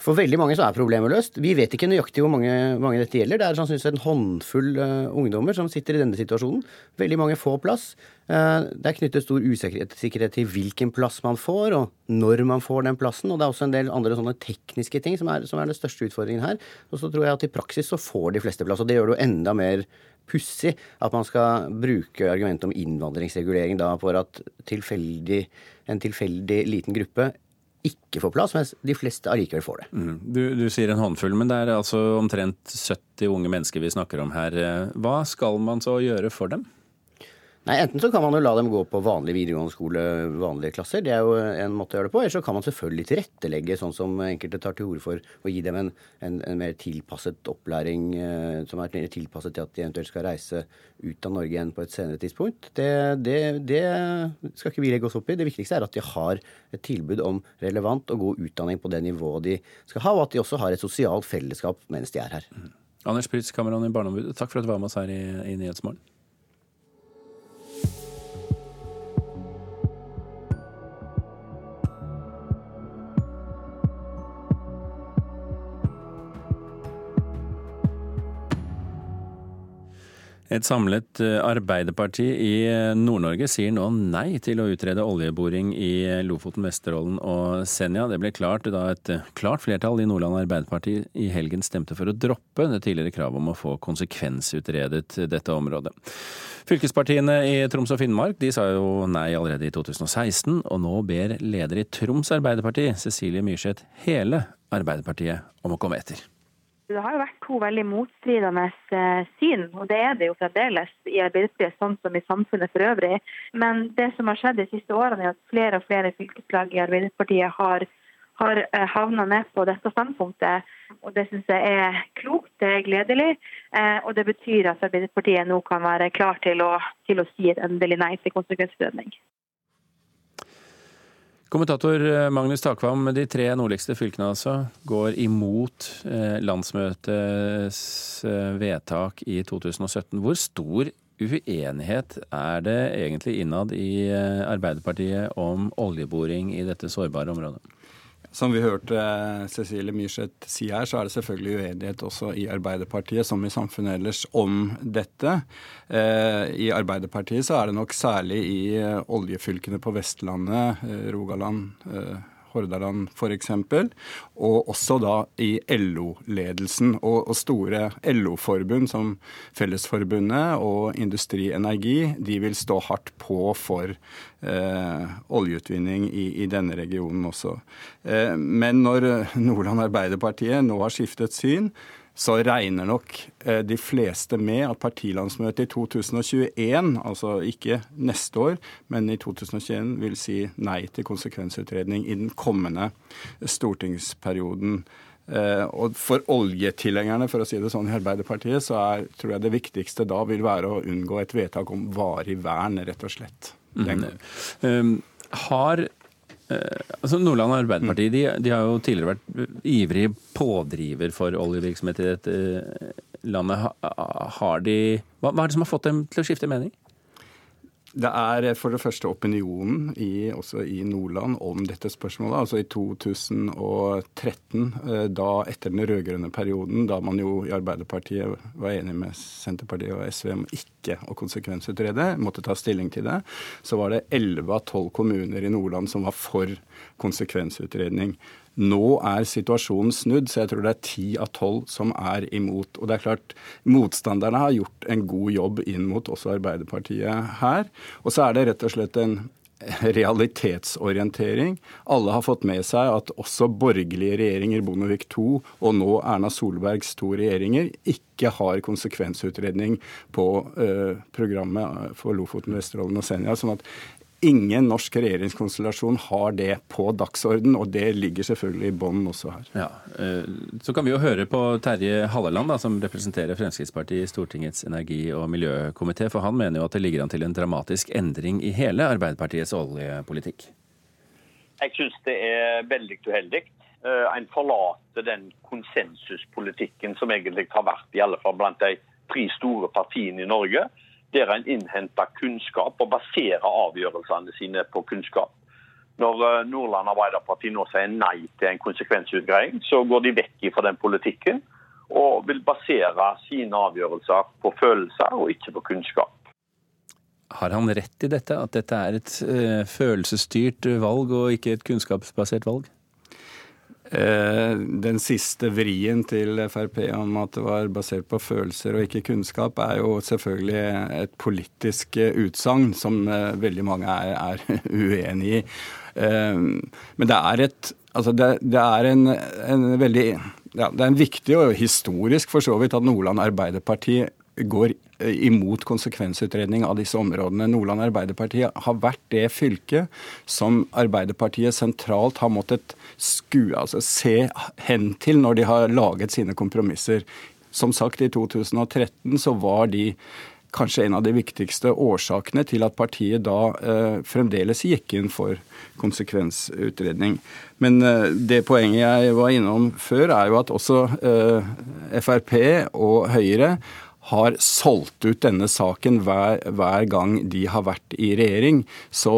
For veldig mange så er problemet løst. Vi vet ikke nøyaktig hvor mange, mange dette gjelder. Det er sannsynligvis en håndfull uh, ungdommer som sitter i denne situasjonen. Veldig mange får plass. Uh, det er knyttet stor usikkerhet til hvilken plass man får, og når man får den plassen. Og det er også en del andre sånne tekniske ting som er, som er den største utfordringen her. Og så tror jeg at i praksis så får de fleste plass. Og det gjør det jo enda mer pussig at man skal bruke argumentet om innvandringsregulering da for at tilfeldig, en tilfeldig liten gruppe ikke får plass, mens de fleste allikevel får det. Mm. Du, du, sier en håndfull, men det er altså omtrent 70 unge mennesker vi snakker om her. Hva skal man så gjøre for dem? Nei, Enten så kan man jo la dem gå på vanlig videregående skole, vanlige klasser. Det er jo en måte å gjøre det på. Eller så kan man selvfølgelig tilrettelegge, sånn som enkelte tar til orde for, å gi dem en, en, en mer tilpasset opplæring eh, som er tilpasset til at de eventuelt skal reise ut av Norge igjen på et senere tidspunkt. Det, det, det skal ikke vi legge oss opp i. Det viktigste er at de har et tilbud om relevant og god utdanning på det nivået de skal ha, og at de også har et sosialt fellesskap mens de er her. Mm. Anders Pritz, kameran i Barneombudet, takk for at du var med oss her i, i Nyhetsmorgen. Et samlet eh, Arbeiderparti i eh, Nord-Norge sier nå nei til å utrede oljeboring i eh, Lofoten, Vesterålen og Senja. Det ble klart da et klart flertall i Nordland Arbeiderparti i helgen stemte for å droppe det tidligere kravet om å få konsekvensutredet dette området. Fylkespartiene i Troms og Finnmark de sa jo nei allerede i 2016, og nå ber leder i Troms Arbeiderparti, Cecilie Myrseth, hele Arbeiderpartiet om å komme etter. Det har jo vært to veldig motstridende eh, syn, og det er det jo fremdeles i Arbeiderpartiet, sånn som i samfunnet for øvrig. Men det som har skjedd de siste årene, er at flere og flere fylkeslag i Arbeiderpartiet har, har eh, havna ned på dette standpunktet. Og Det syns jeg er klokt, det er gledelig. Eh, og det betyr at Arbeiderpartiet nå kan være klar til å, til å si et endelig nei til konsekvensutredning. Kommentator eh, Magnus Takvam, de tre nordligste fylkene altså går imot eh, landsmøtets eh, vedtak i 2017. Hvor stor uenighet er det egentlig innad i Arbeiderpartiet om oljeboring i dette sårbare området? Som vi hørte Cecilie Myrseth si her, så er det selvfølgelig uenighet også i Arbeiderpartiet, som i samfunnet ellers, om dette. Eh, I Arbeiderpartiet så er det nok særlig i eh, oljefylkene på Vestlandet, eh, Rogaland, Hordaland f.eks. Og også da i LO-ledelsen og, og, store LO-forbund som Fellesforbundet og Industri Energi, de vil stå hardt på for eh, oljeutvinning i, i, denne regionen også. Eh, men når Nordland Arbeiderpartiet nå har skiftet syn, så regner nok eh, de fleste med at partilandsmøtet i 2021, altså ikke neste år, men i 2021, vil si nei til konsekvensutredning i den kommende stortingsperioden. Eh, og for oljetilhengerne, for å si det sånn i Arbeiderpartiet, så er, tror jeg det viktigste da vil være å unngå et vedtak om varig vern, rett og slett. Mm. Um, har Eh, altså Nordland Arbeiderparti de, de, har jo tidligere vært ivrig pådriver for oljevirksomhet i dette eh, landet. Har de, hva, hva er det som har fått dem til å skifte mening? Det er for det første opinionen i, også i Nordland om dette spørsmålet. Altså i 2013, eh, da etter den rød-grønne perioden, da man jo i Arbeiderpartiet var enig med Senterpartiet og SV om ikke å konsekvensutrede, måtte ta stilling til det, så var det 11 av 12 kommuner i Nordland som var for konsekvensutredning. Nå er situasjonen snudd, så jeg tror det er ti av tolv som er imot. Og det er klart, Motstanderne har gjort en god jobb inn mot også Arbeiderpartiet her. Og så er det rett og slett en realitetsorientering. Alle har fått med seg at også borgerlige regjeringer, Bondevik II og nå Erna Solbergs to regjeringer, ikke har konsekvensutredning på uh, programmet for Lofoten, Vesterålen og Senja. sånn at Ingen norsk regjeringskonstellasjon har det på dagsorden, og det ligger selvfølgelig i bånn også her. Ja, eh, Så kan vi jo høre på Terje Halleland, da, som representerer Fremskrittspartiet i Stortingets energi- og miljøkomité. For han mener jo at det ligger an til en dramatisk endring i hele Arbeiderpartiets oljepolitikk. Jeg syns det er veldig uheldig. Eh, en forlater den konsensuspolitikken som egentlig har vært i alle fall blant de tre store partiene i Norge der en innhenter kunnskap og baserer avgjørelsene sine på kunnskap. Når eh, Nordland Arbeiderparti nå sier nei til en konsekvensutgreiing, så går de vekk fra den politikken og vil basere sine avgjørelser på følelser og ikke på kunnskap. Har han rett i dette, at dette er et uh, følelsesstyrt valg og ikke et kunnskapsbasert valg? Eh, den siste vrien til Frp om at det var basert på følelser og ikke kunnskap, er jo selvfølgelig et politisk eh, utsagn som eh, veldig mange er, er uenig i. Men det er et Altså det, det er en, en veldig ja, Det er en viktig og historisk for så vidt at Nordland Arbeiderparti går imot konsekvensutredning av disse områdene. Nordland Arbeiderparti har vært det fylket som Arbeiderpartiet sentralt har måttet skue, altså se hen til når de har laget sine kompromisser. Som sagt, i 2013 så var de kanskje en av de viktigste årsakene til at partiet da eh, fremdeles gikk inn for konsekvensutredning. Men eh, det poenget jeg var innom før, er jo at også eh, Frp og Høyre har solgt ut denne saken hver, hver, gang de har vært i regjering. Så,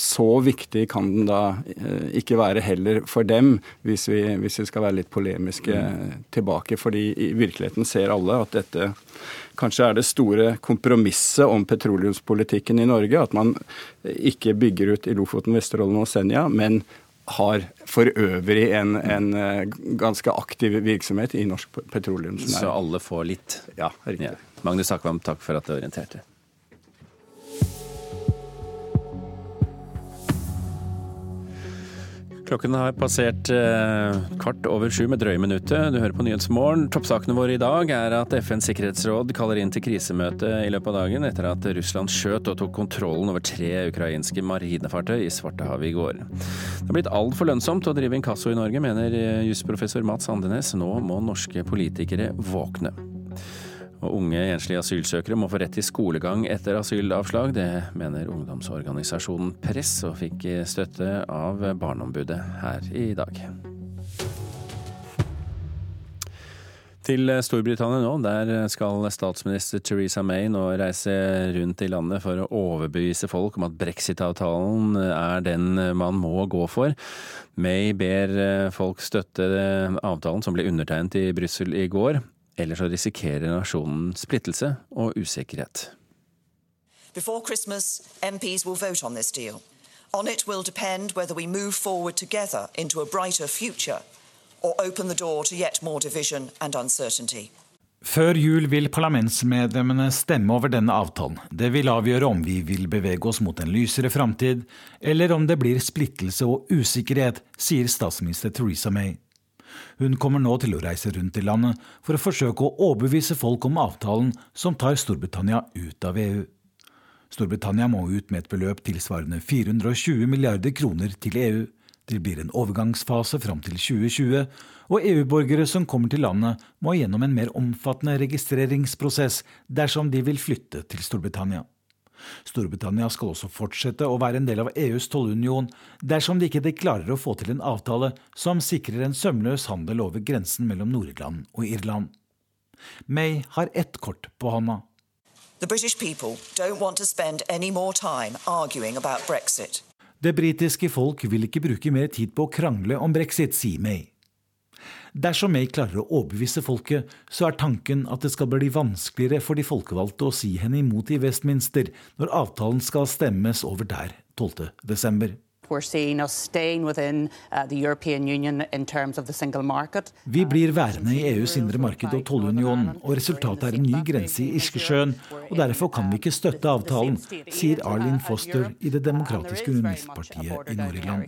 så viktig kan den da eh, ikke være heller for dem, hvis vi, hvis vi skal være litt polemiske mm. tilbake. fordi i virkeligheten ser alle at dette kanskje er det store kompromisset om petroleumspolitikken i Norge. At man ikke bygger ut i Lofoten, Vesterålen og Senja, men har for øvrig en, en, eh, ganske aktiv virksomhet i norsk petroleumsnæring. Så alle får litt? Ja, riktig. Ja. Magnus Akvam, takk for at du orienterte. Klokken har passert eh, kvart over sju med drøye minuttet. Du hører på Nyhetsmorgen. Toppsakene våre i dag er at FNs sikkerhetsråd kaller inn til krisemøte i løpet av dagen etter at Russland skjøt og tok kontrollen over tre ukrainske marinefartøy i Svartehavet i går. Det har blitt altfor lønnsomt å drive inkasso i Norge, mener jusprofessor Mats Andenes. Nå må norske politikere våkne. Og unge enslige asylsøkere må få rett til skolegang etter asylavslag. Det mener ungdomsorganisasjonen Press, og fikk støtte av Barneombudet her i dag. Til Storbritannia nå. Der skal statsminister Theresa May nå reise rundt i landet for å overbevise folk om at brexit-avtalen er den man må gå for. May ber folk støtte avtalen som ble undertegnet i Brussel i går. Ellers så risikerer nasjonen splittelse og usikkerhet. Before Christmas, MPs will vote on this deal. On it will depend whether we move forward together into a brighter future or open the door to yet more division and uncertainty. Før jul vil parlamentsmedlemmene stemme over denne avtalen. Det vil avgjøre om vi vil bevege oss mot en lysere framtid, eller om det blir splittelse og usikkerhet, sier statsminister Theresa May. Hun kommer nå til å reise rundt i landet for å forsøke å overbevise folk om avtalen som tar Storbritannia ut av EU. Storbritannia må ut med et beløp tilsvarende 420 milliarder kroner til EU. Det blir en overgangsfase fram til 2020, og EU-borgere som kommer til landet, må gjennom en mer omfattende registreringsprosess dersom de vil flytte til Storbritannia. Storbritannia skal også fortsette å være en del av EUs tollunion dersom de ikke klarer å få til en avtale som sikrer en sømløs handel over grensen mellom Nord-Irland og Irland. May har ett kort på hånda. The British people don't want to spend any more time arguing about Brexit. Det britiske folk vil ikke bruke mer tid på å krangle om brexit, sier May. Dersom May klarer å overbevise folket, så er tanken at det skal bli vanskeligere for de folkevalgte å si henne imot i Westminster når avtalen skal stemmes over der 12. uh. Vi blir værende i EUs indre marked og tollunion, og resultatet er en ny grense i Irskesjøen. og Derfor kan vi ikke støtte avtalen, sier Arlene Foster i Det demokratiske unionistpartiet i Nord-Irland.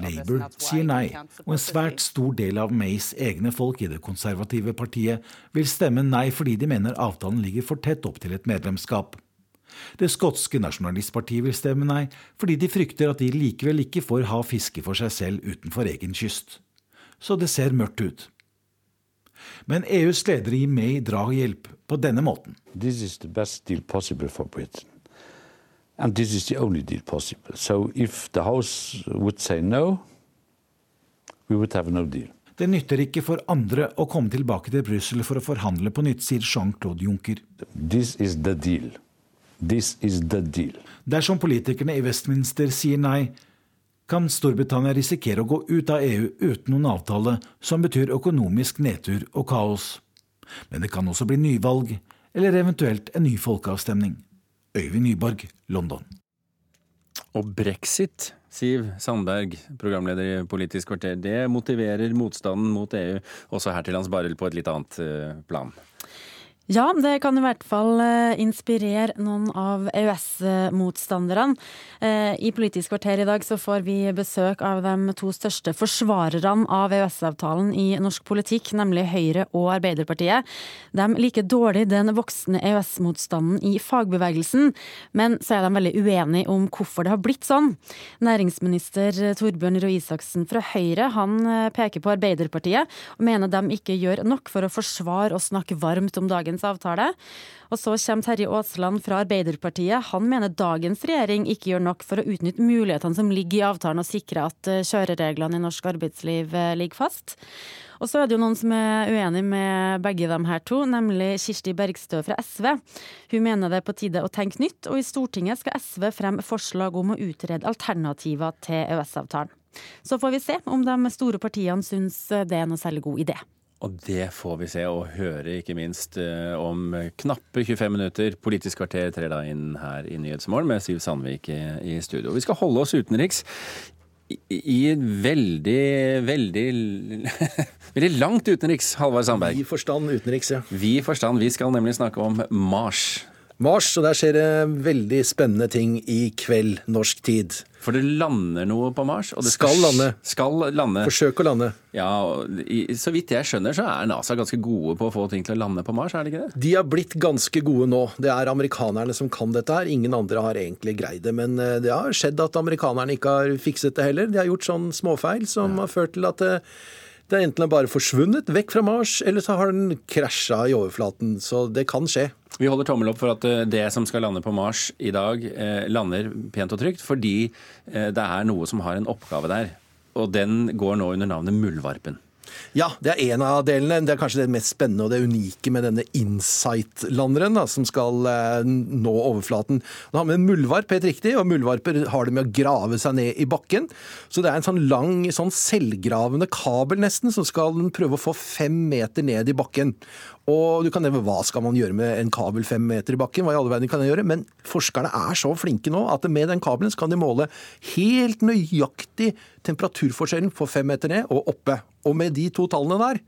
Labour sier nei, og en svært stor del av Mays egne folk i det konservative partiet vil stemme nei fordi de mener avtalen ligger for tett opp til et medlemskap. Det skotske nasjonalistpartiet vil stemme nei, fordi de frykter at de likevel ikke får ha fiske for seg selv utenfor egen kyst. Så det ser mørkt ut. Men EUs ledere gir May drahjelp på denne måten. This is the best deal possible for Britain. And this is the only deal possible. So if the House would say no, we would have no deal. Det nytter ikke for andre å komme tilbake til Brussel for å forhandle på nytt, sier Jean-Claude Juncker. This is the deal. This is the deal. Dersom politikerne i Westminster sier nei, kan Storbritannia risikere å gå ut av EU uten noen avtale som betyr økonomisk nedtur og kaos. Men det kan også bli nyvalg, eller eventuelt en ny folkeavstemning. Øyvind Nyborg, London. Og brexit, Siv Sandberg, programleder i Politisk kvarter, det motiverer motstanden mot EU også her til lands, bare på et litt annet eh, plan. Ja, det kan i hvert fall eh, inspirere noen av EØS-motstanderne. Eh, I Politisk kvarter i dag så får vi besøk av de to største forsvarerne av EØS-avtalen i norsk politikk, nemlig Høyre og Arbeiderpartiet. De liker dårlig den voksende EØS-motstanden i fagbevegelsen, men så er de veldig uenige om hvorfor det har blitt sånn. Næringsminister Torbjørn Røe Isaksen fra Høyre han eh, peker på Arbeiderpartiet, og mener de ikke gjør nok for å forsvare og snakke varmt om dagens dagens avtale. Og så kommer Terje Aasland fra Arbeiderpartiet. Han mener dagens regjering ikke gjør nok for å utnytte mulighetene som ligger i avtalen og sikre at eh, kjørereglene i norsk arbeidsliv eh, ligger fast. Og så er det jo noen som er uenig med begge de her to, nemlig Kirsti Bergstø fra SV. Hun mener det er på tide å tenke nytt, og i Stortinget skal SV fremme forslag om å utrede alternativer til EØS-avtalen. Så får vi se om de store partiene syns det er noe særlig god idé. Og det får vi se og høre, ikke minst eh, om knappe 25 minutter. Politisk kvarter trer da inn her i Nyhetsmorgen med Siv Sandvik i studio. Vi skal holde oss utenriks i veldig, veldig Veldig langt utenriks, Halvard Sandberg. Vi forstand utenriks, ja. Vi forstand. Vi skal nemlig snakke om Mars. Mars, og der skjer det veldig spennende ting i kveld, norsk tid. For det lander noe på Mars? Og det skal, skal lande. Skal lande. Forsøk å lande. Ja, Så vidt jeg skjønner, så er NASA ganske gode på å få ting til å lande på Mars, er det ikke det? De har blitt ganske gode nå. Det er amerikanerne som kan dette her. Ingen andre har egentlig greid det. Men eh, det har skjedd at amerikanerne ikke har fikset det heller. De har gjort sånn småfeil som ja. har ført til at det eh, det er enten bare forsvunnet vekk fra Mars, eller så har den krasja i overflaten. Så det kan skje. Vi holder tommel opp for at eh, det som skal lande på Mars i dag, eh, lander pent og trygt, fordi eh, det er noe som har en oppgave der. Og den går nå under navnet Muldvarpen. Ja, det er en av delene. Det er kanskje det mest spennende og det unike med denne Insight-landeren som skal eh, nå overflaten. Den har med en muldvarp, helt riktig, og muldvarper har det med å grave seg ned i bakken. Så det er en sånn lang, sånn selvgravende kabel nesten, som skal prøve å få fem meter ned i bakken. Og du kan nevne hva skal man gjøre med en kabel fem meter i bakken, hva i alle verden kan jeg gjøre, men forskerne er så flinke nå at med den kabelen så kan de måle helt nøyaktig temperaturforskjellen på fem meter ned og oppe. Og med de to tallene der,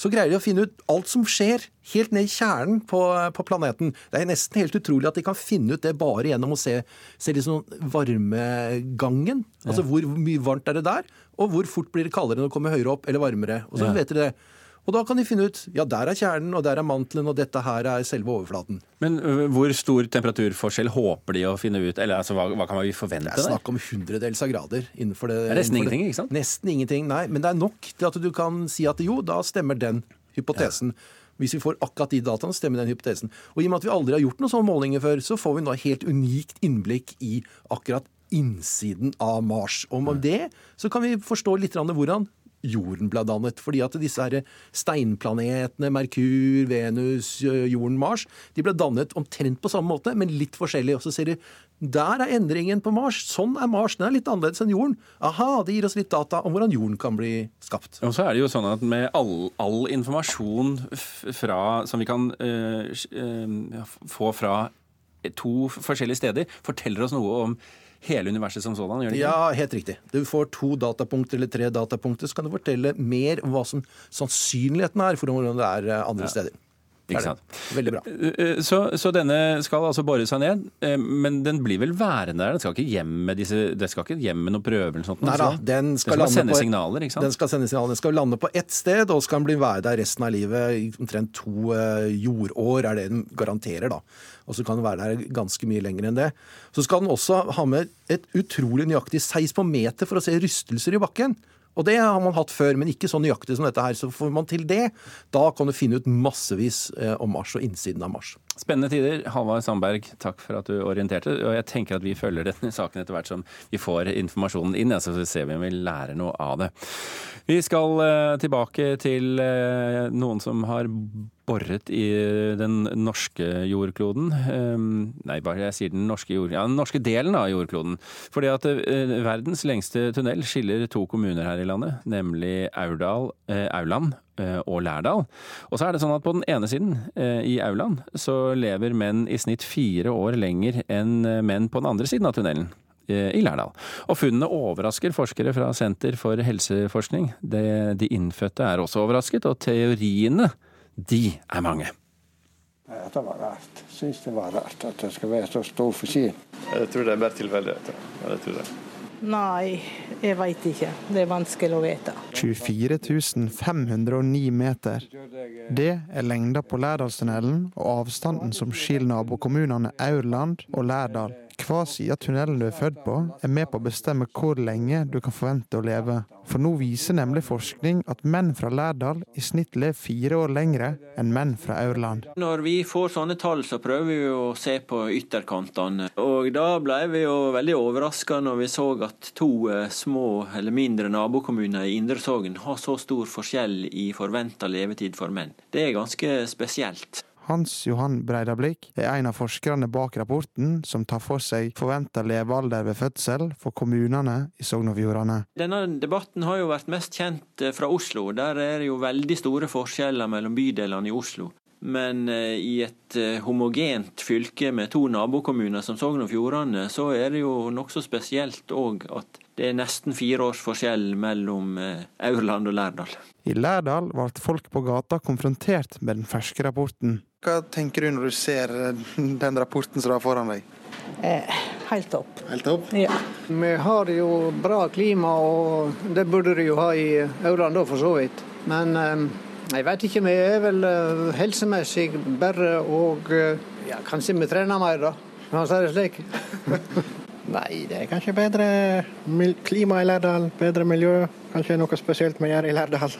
så greier de å finne ut alt som skjer helt ned i kjernen på, på, planeten. Det er nesten helt utrolig at de kan finne ut det bare gjennom å se, se liksom varmegangen. Altså hvor mye varmt er det der, og hvor fort blir det kaldere når det kommer høyere opp eller varmere. Og så ja. vet dere det. Og da kan de finne ut ja, der er kjernen, og der er mantelen, og dette her er selve overflaten. Men hvor stor temperaturforskjell håper de å finne ut? Eller altså, hva, hva kan vi forvente? Det er snakk om hundredels av grader. innenfor det. Det er nesten ingenting, ikke sant? Nesten ingenting, nei. Men det er nok til at du kan si at jo, da stemmer den hypotesen. Ja. Hvis vi får akkurat de dataene, stemmer den hypotesen. Og i og med at vi aldri har gjort noen sånne målinger før, så får vi nå helt unikt innblikk i akkurat innsiden av Mars. Og med det så kan vi forstå litt hvordan jorden ble dannet. Fordi at disse her steinplanetene, Merkur, Venus, jorden, Mars, de ble dannet omtrent på samme måte, men litt forskjellig. Og så ser du der er endringen på Mars. Sånn er Mars. Den er litt annerledes enn jorden. Aha, det gir oss litt data om hvordan jorden kan bli skapt. Og så er det jo sånn at med all, all informasjon fra, som vi kan øh, øh, få fra to forskjellige steder, forteller oss noe om hele universet som sådan? gjør det ikke? Ja, helt riktig. Du får to datapunkter eller tre datapunkter, så kan du fortelle mer om hva som sannsynligheten er for hvordan det er eh, andre ja. steder. Ikke sant. Veldig bra. Eh, eh, så, så, denne skal altså bore seg ned, men den blir vel værende der? Den skal ikke hjem med disse, det skal ikke hjem med noen prøver? eller sånt? Nei da, den skal, den skal sende signaler, ikke sant? Den skal sende signaler. Den skal lande på ett sted, og skal den bli være der resten av livet. I omtrent to jordår er det den garanterer, da og så kan den være der ganske mye lenger enn det. Så skal den også ha med et utrolig nøyaktig seis på meter for å se rystelser i bakken. Og det har man hatt før, men ikke så nøyaktig som dette her. Så får man til det, da kan du finne ut massevis eh, om Mars og innsiden av Mars. Spennende tider. Halvard Sandberg, takk for at du orienterte. Og jeg tenker at vi følger denne saken etter hvert som vi får informasjonen inn, så ser vi om vi lærer noe av det. Vi skal eh, tilbake til eh, noen som har boret i den norske jordkloden. Ehm, nei, bare jeg sier den norske, jord, ja, den norske delen av jordkloden. Fordi at eh, verdens lengste tunnel skiller to kommuner her i landet, nemlig Aurdal, Auland og Lærdal. Og så er det sånn at på den ene siden, i Auland, så lever menn i snitt fire år lenger enn menn på den andre siden av tunnelen i Lærdal. Og funnene overrasker forskere fra Senter for helseforskning. De, de innfødte er også overrasket, og teoriene de er mange. Det var rart. Syns det var rart at det skal være så stor forskjell. Jeg tror det er bare tilfeldigheter. Jeg tror det. Nei, jeg veit ikke. Det er vanskelig å vite. 24 509 meter. Det er lengda på Lærdalstunnelen og avstanden som skiller nabokommunene Aurland og Lærdal. Hva side av tunnelen du er født på, er med på å bestemme hvor lenge du kan forvente å leve. For nå viser nemlig forskning at menn fra Lærdal i snitt lever fire år lengre enn menn fra Aurland. Når vi får sånne tall, så prøver vi å se på ytterkantene. Og da ble vi jo veldig overraska når vi så at to eh, små eller mindre nabokommuner i Indre Sogn har så stor forskjell i forventa levetid for menn. Det er ganske spesielt. Hans Johan Breidablikk er en av forskerne bak rapporten som tar for seg forventa levealder ved fødsel for kommunene i Sogn og Fjordane. Denne debatten har jo vært mest kjent eh, fra Oslo. Der er det jo veldig store forskjeller mellom bydelene i Oslo. Men eh, i et eh, homogent fylke med to nabokommuner som Sogn og Fjordane, så er det jo nokså spesielt òg at det er nesten fire års forskjell mellom Aurland og Lærdal. I Lærdal ble folk på gata konfrontert med den ferske rapporten. Hva tenker du når du ser den rapporten som du har foran deg? Eh, helt topp. Helt topp? Ja. Vi har jo bra klima, og det burde du jo ha i Aurland òg, for så vidt. Men eh, jeg vet ikke, vi er vel eh, helsemessig bedre og eh, ja, Kanskje vi trener mer, da. Kan man si det slik? Nei, det er kanskje bedre klima i Lærdal, bedre miljø. Kanskje noe spesielt vi gjør i Lærdal.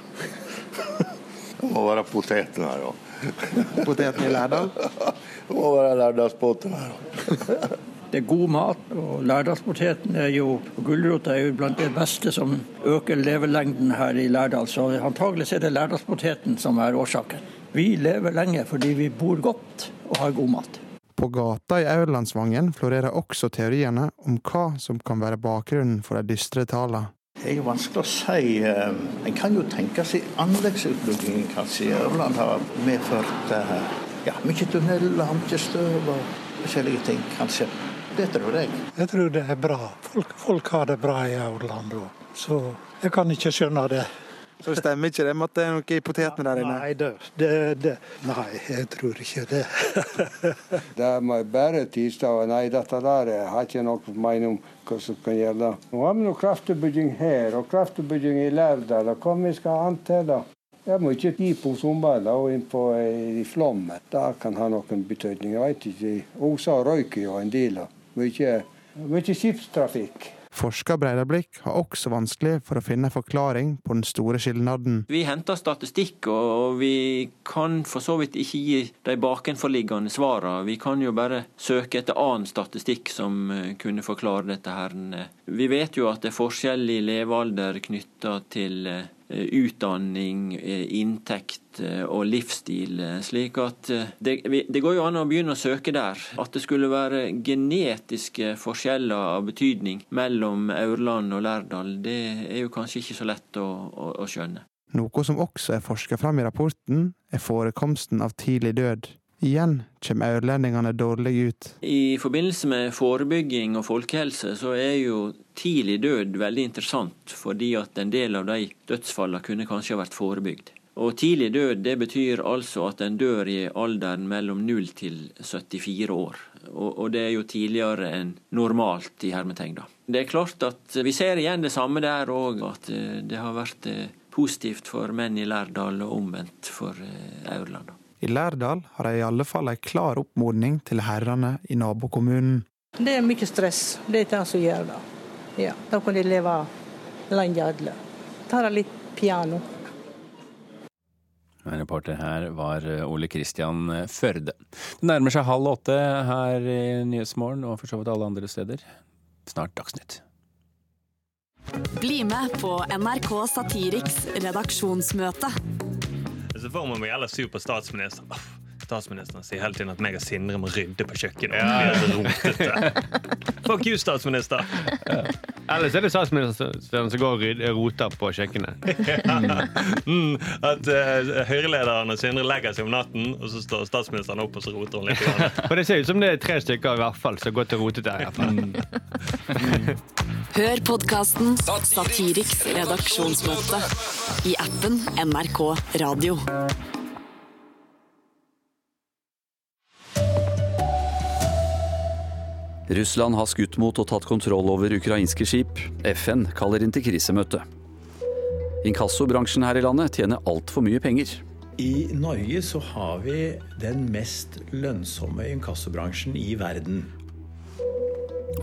det må være poteten her, Poteten i Lærdal? Det må være Lærdalsbåten her. Det er god mat, og lærdalspoteten er jo Gulrota er jo blant det beste som øker levelengden her i Lærdal, så antagelig er det lærdalspoteten som er årsaken. Vi lever lenge fordi vi bor godt og har god mat. På gata i Aurlandsvangen florerer også teoriene om hva som kan være bakgrunnen for de dystre tallene. Det er jo vanskelig å si. Eh, en kan jo tenke seg anleggsutbyggingen kanskje Ørland har medført eh, ja, mye tunneler, mye støv og forskjellige ting, kanskje. Det tror jeg. Jeg tror det er bra. Folk, folk har det bra i Aurland òg. Så jeg kan ikke skjønne det. Så stemmer ikke det med at det er noe i potetene der inne? Nei, det, det, det. Nei jeg tror ikke det. det må bare tirsdag. Nei, dette der jeg har ikke noe mening om hva som kan gjelde. Nå har vi noe kraftutbygging her og kraftutbygging i Lærdal. Hva vi skal an til, da? Jeg må ikke gi på sommeren og inn på i flommen. Det kan ha noen betydning. Jeg vet ikke. Osa røyker jo en del. Mye skipstrafikk. Forsker Breidablikk har også vanskelig for å finne en forklaring på den store skilnaden. Vi henter statistikk, og vi kan for så vidt ikke gi de bakenforliggende svarene. Vi kan jo bare søke etter annen statistikk som eh, kunne forklare dette. her. Vi vet jo at det er forskjell i levealder knytta til eh, utdanning, eh, inntekt eh, og livsstil. Slik at det, det, går jo an å begynne å søke der. At det skulle være genetiske forskjeller av betydning mellom Aurland og Lærdal, det er jo kanskje ikke så lett å, å, å skjønne. Noe som også er forska fram i rapporten, er forekomsten av tidlig død. Igjen kommer aurlendingene dårlig ut. I forbindelse med forebygging og folkehelse så er jo tidlig død veldig interessant, fordi at en del av de dødsfallene kunne kanskje ha vært forebygd. Og tidlig død det betyr altså at en dør i alderen mellom 0 til 74 år. Og det er jo tidligere enn normalt i hermetegn. da. Det er klart at vi ser igjen det samme der òg, at eh, det har vært eh, positivt for menn i Lærdal og omvendt for eh, Aurland. I Lærdal har de i alle fall en klar oppmodning til herrene i nabokommunen. Det er mye stress. Det er det som gjør det. Ja, da kan de leve landet alle. Ta det litt piano. Reporter her var Ole Kristian Førde. Det nærmer seg halv åtte her i Nyhetsmorgen og for så vidt alle andre steder. Snart Dagsnytt. Bli med på NRK Satiriks redaksjonsmøte. Så får man meg alle sur på statsministeren. Statsministeren sier hele tiden at meg og Sindre må rydde på kjøkkenet. Ja. Rotete. Fuck you, statsminister! Ja. Ellers er det statsministeren som går og roter på kjøkkenet. Ja. Mm, at uh, Høyre-lederen og Sindre legger seg om natten, og så står statsministeren opp og så roter hun litt. For det ser ut som det er tre stykker i hvert fall som går til rotete. Mm. Hør podkasten Satiriks redaksjonsmøte i appen NRK Radio. Russland har skutt mot og tatt kontroll over ukrainske skip. FN kaller inn til krisemøte. Inkassobransjen her i landet tjener altfor mye penger. I Norge så har vi den mest lønnsomme inkassobransjen i verden.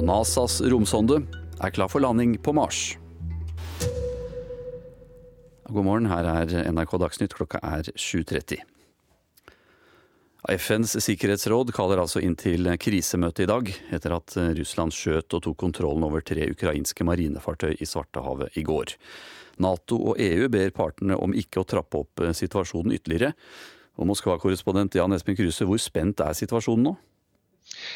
NASAs romsonde er klar for landing på Mars. God morgen, her er NRK Dagsnytt. Klokka er 7.30. FNs sikkerhetsråd kaller altså inn til krisemøte i dag, etter at Russland skjøt og tok kontrollen over tre ukrainske marinefartøy i Svartehavet i går. Nato og EU ber partene om ikke å trappe opp situasjonen ytterligere. Og Moskva-korrespondent Jan Espen Kruse, hvor spent er situasjonen nå?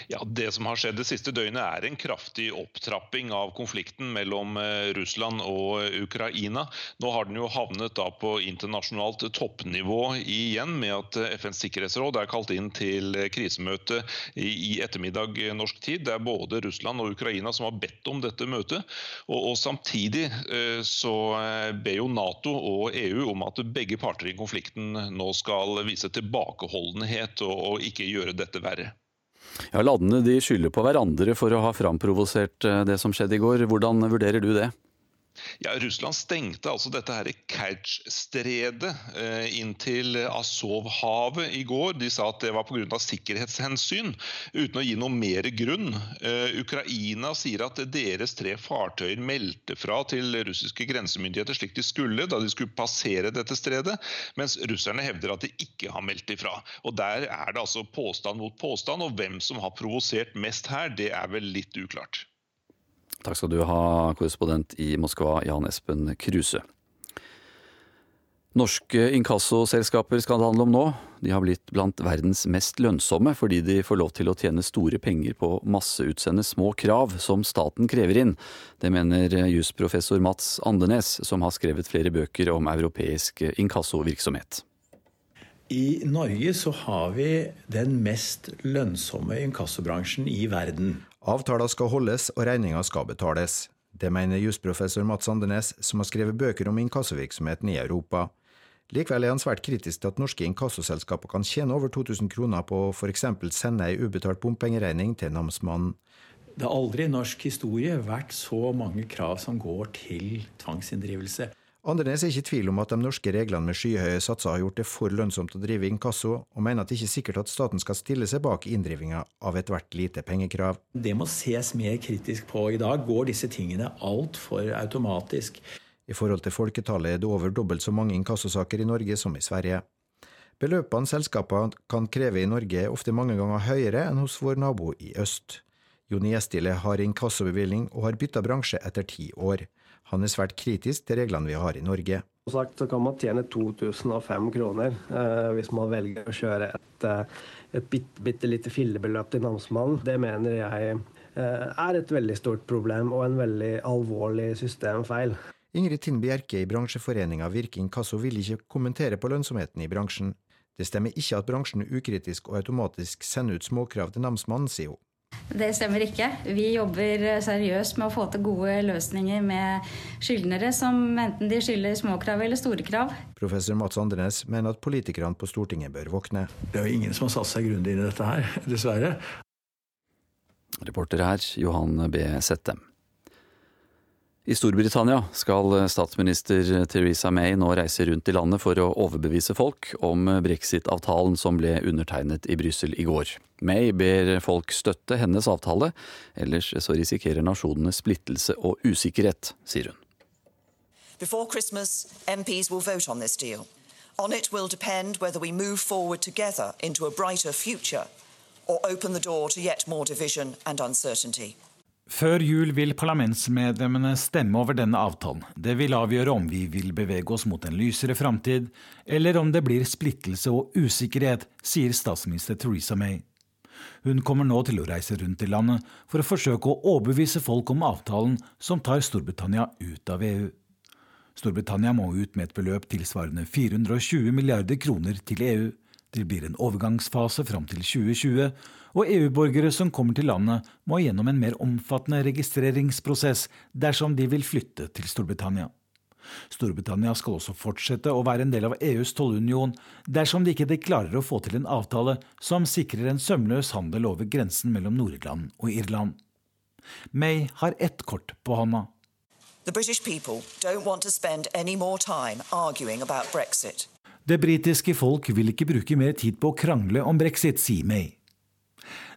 Ja, Det som har skjedd det siste døgnet er en kraftig opptrapping av konflikten mellom eh, Russland og Ukraina. Nå har den jo havnet da på internasjonalt toppnivå igjen, med at eh, FNs sikkerhetsråd er kalt inn til krisemøte i ettermiddag norsk tid. Det er både Russland og Ukraina som har bedt om dette møtet. Og, og Samtidig eh, så ber jo Nato og EU om at begge parter i konflikten nå skal vise tilbakeholdenhet og, og ikke gjøre dette verre. Ja, Landene de skylder på hverandre for å ha framprovosert eh, det som skjedde i går. Hvordan vurderer du det? Ja, Russland stengte altså dette her Kertsj-stredet eh, inn til Azov-havet i går. De sa at det var pga. sikkerhetshensyn, uten å gi noe mer grunn. Eh, Ukraina sier at deres tre fartøyer meldte fra til russiske grensemyndigheter slik de skulle da de skulle passere dette stredet, mens russerne hevder at de ikke har meldt ifra. Og Der er det altså påstand mot påstand, og hvem som har provosert mest her, det er vel litt uklart. Takk skal du ha, korrespondent i Moskva, Jan Espen Kruse. Norske inkassoselskaper skal det handle om nå. De har blitt blant verdens mest lønnsomme fordi de får lov til å tjene store penger på masseutsende små krav som staten krever inn. Det mener jusprofessor Mats Andenes, som har skrevet flere bøker om europeisk inkassovirksomhet. I Norge så har vi den mest lønnsomme inkassobransjen i verden. Avtaler skal holdes og regninger skal betales. Det mener jusprofessor Mats Andenes, som har skrevet bøker om inkassovirksomheten i Europa. Likevel er han svært kritisk til at norske inkassoselskaper kan tjene over 2000 kroner på å f.eks. sende ei ubetalt bompengeregning til namsmannen. Det har aldri i norsk historie vært så mange krav som går til tvangsinndrivelse. Andenes er ikke i tvil om at de norske reglene med skyhøye satser har gjort det for lønnsomt å drive inkasso, og mener at det ikke er sikkert at staten skal stille seg bak inndrivinga av ethvert lite pengekrav. Det må ses mer kritisk på. I dag går disse tingene altfor automatisk. I forhold til folketallet er det over dobbelt så mange inkassosaker i Norge som i Sverige. Beløpene selskapene kan kreve i Norge er ofte mange ganger høyere enn hos vår nabo i øst. Joni Gjestile har inkassobevilling og har bytta bransje etter ti år. Han er svært kritisk til reglene vi har i Norge. Som sagt så kan man tjene 2005 kroner eh, hvis man velger å kjøre et, eh, et bitte, bitte lite fillebeløp til namsmannen. Det mener jeg eh, er et veldig stort problem og en veldig alvorlig systemfeil. Ingrid Tind Bjerke i bransjeforeninga Virke Inkasso vil ikke kommentere på lønnsomheten i bransjen. Det stemmer ikke at bransjen ukritisk og automatisk sender ut småkrav til namsmannen, sier hun. Det stemmer ikke. Vi jobber seriøst med å få til gode løsninger med skyldnere, som enten de skylder småkrav eller store krav. Professor Mats Andrenes mener at politikerne på Stortinget bør våkne. Det er jo ingen som har satt seg grundig inn i dette her, dessverre. Reporter her, Johan B. Settem. I Storbritannia skal statsminister Theresa May nå reise rundt i landet for å overbevise folk om brexit-avtalen som ble undertegnet i Brussel i går. May ber folk støtte hennes avtale, ellers så risikerer nasjonene splittelse og usikkerhet, sier hun. Before Christmas, MPs will vote on this deal. On it will depend whether we move forward together into a brighter future or open the door to yet more division and uncertainty. Før jul vil parlamentsmedlemmene stemme over denne avtalen. Det vil avgjøre om vi vil bevege oss mot en lysere framtid, eller om det blir splittelse og usikkerhet, sier statsminister Theresa May. Hun kommer nå til å reise rundt i landet for å forsøke å overbevise folk om avtalen som tar Storbritannia ut av EU. Storbritannia må ut med et beløp tilsvarende 420 milliarder kroner til EU. Det blir en overgangsfase fram til 2020, og EU-borgere som kommer til landet, må gjennom en mer omfattende registreringsprosess dersom de vil flytte til Storbritannia. Storbritannia skal også fortsette å være en del av EUs tollunion dersom de ikke klarer å få til en avtale som sikrer en sømløs handel over grensen mellom Nord-Irland og Irland. May har ett kort på hånda. The British people don't want to spend any more time arguing about Brexit. Det britiske folk vil ikke bruke mer tid på å krangle om brexit, sier May.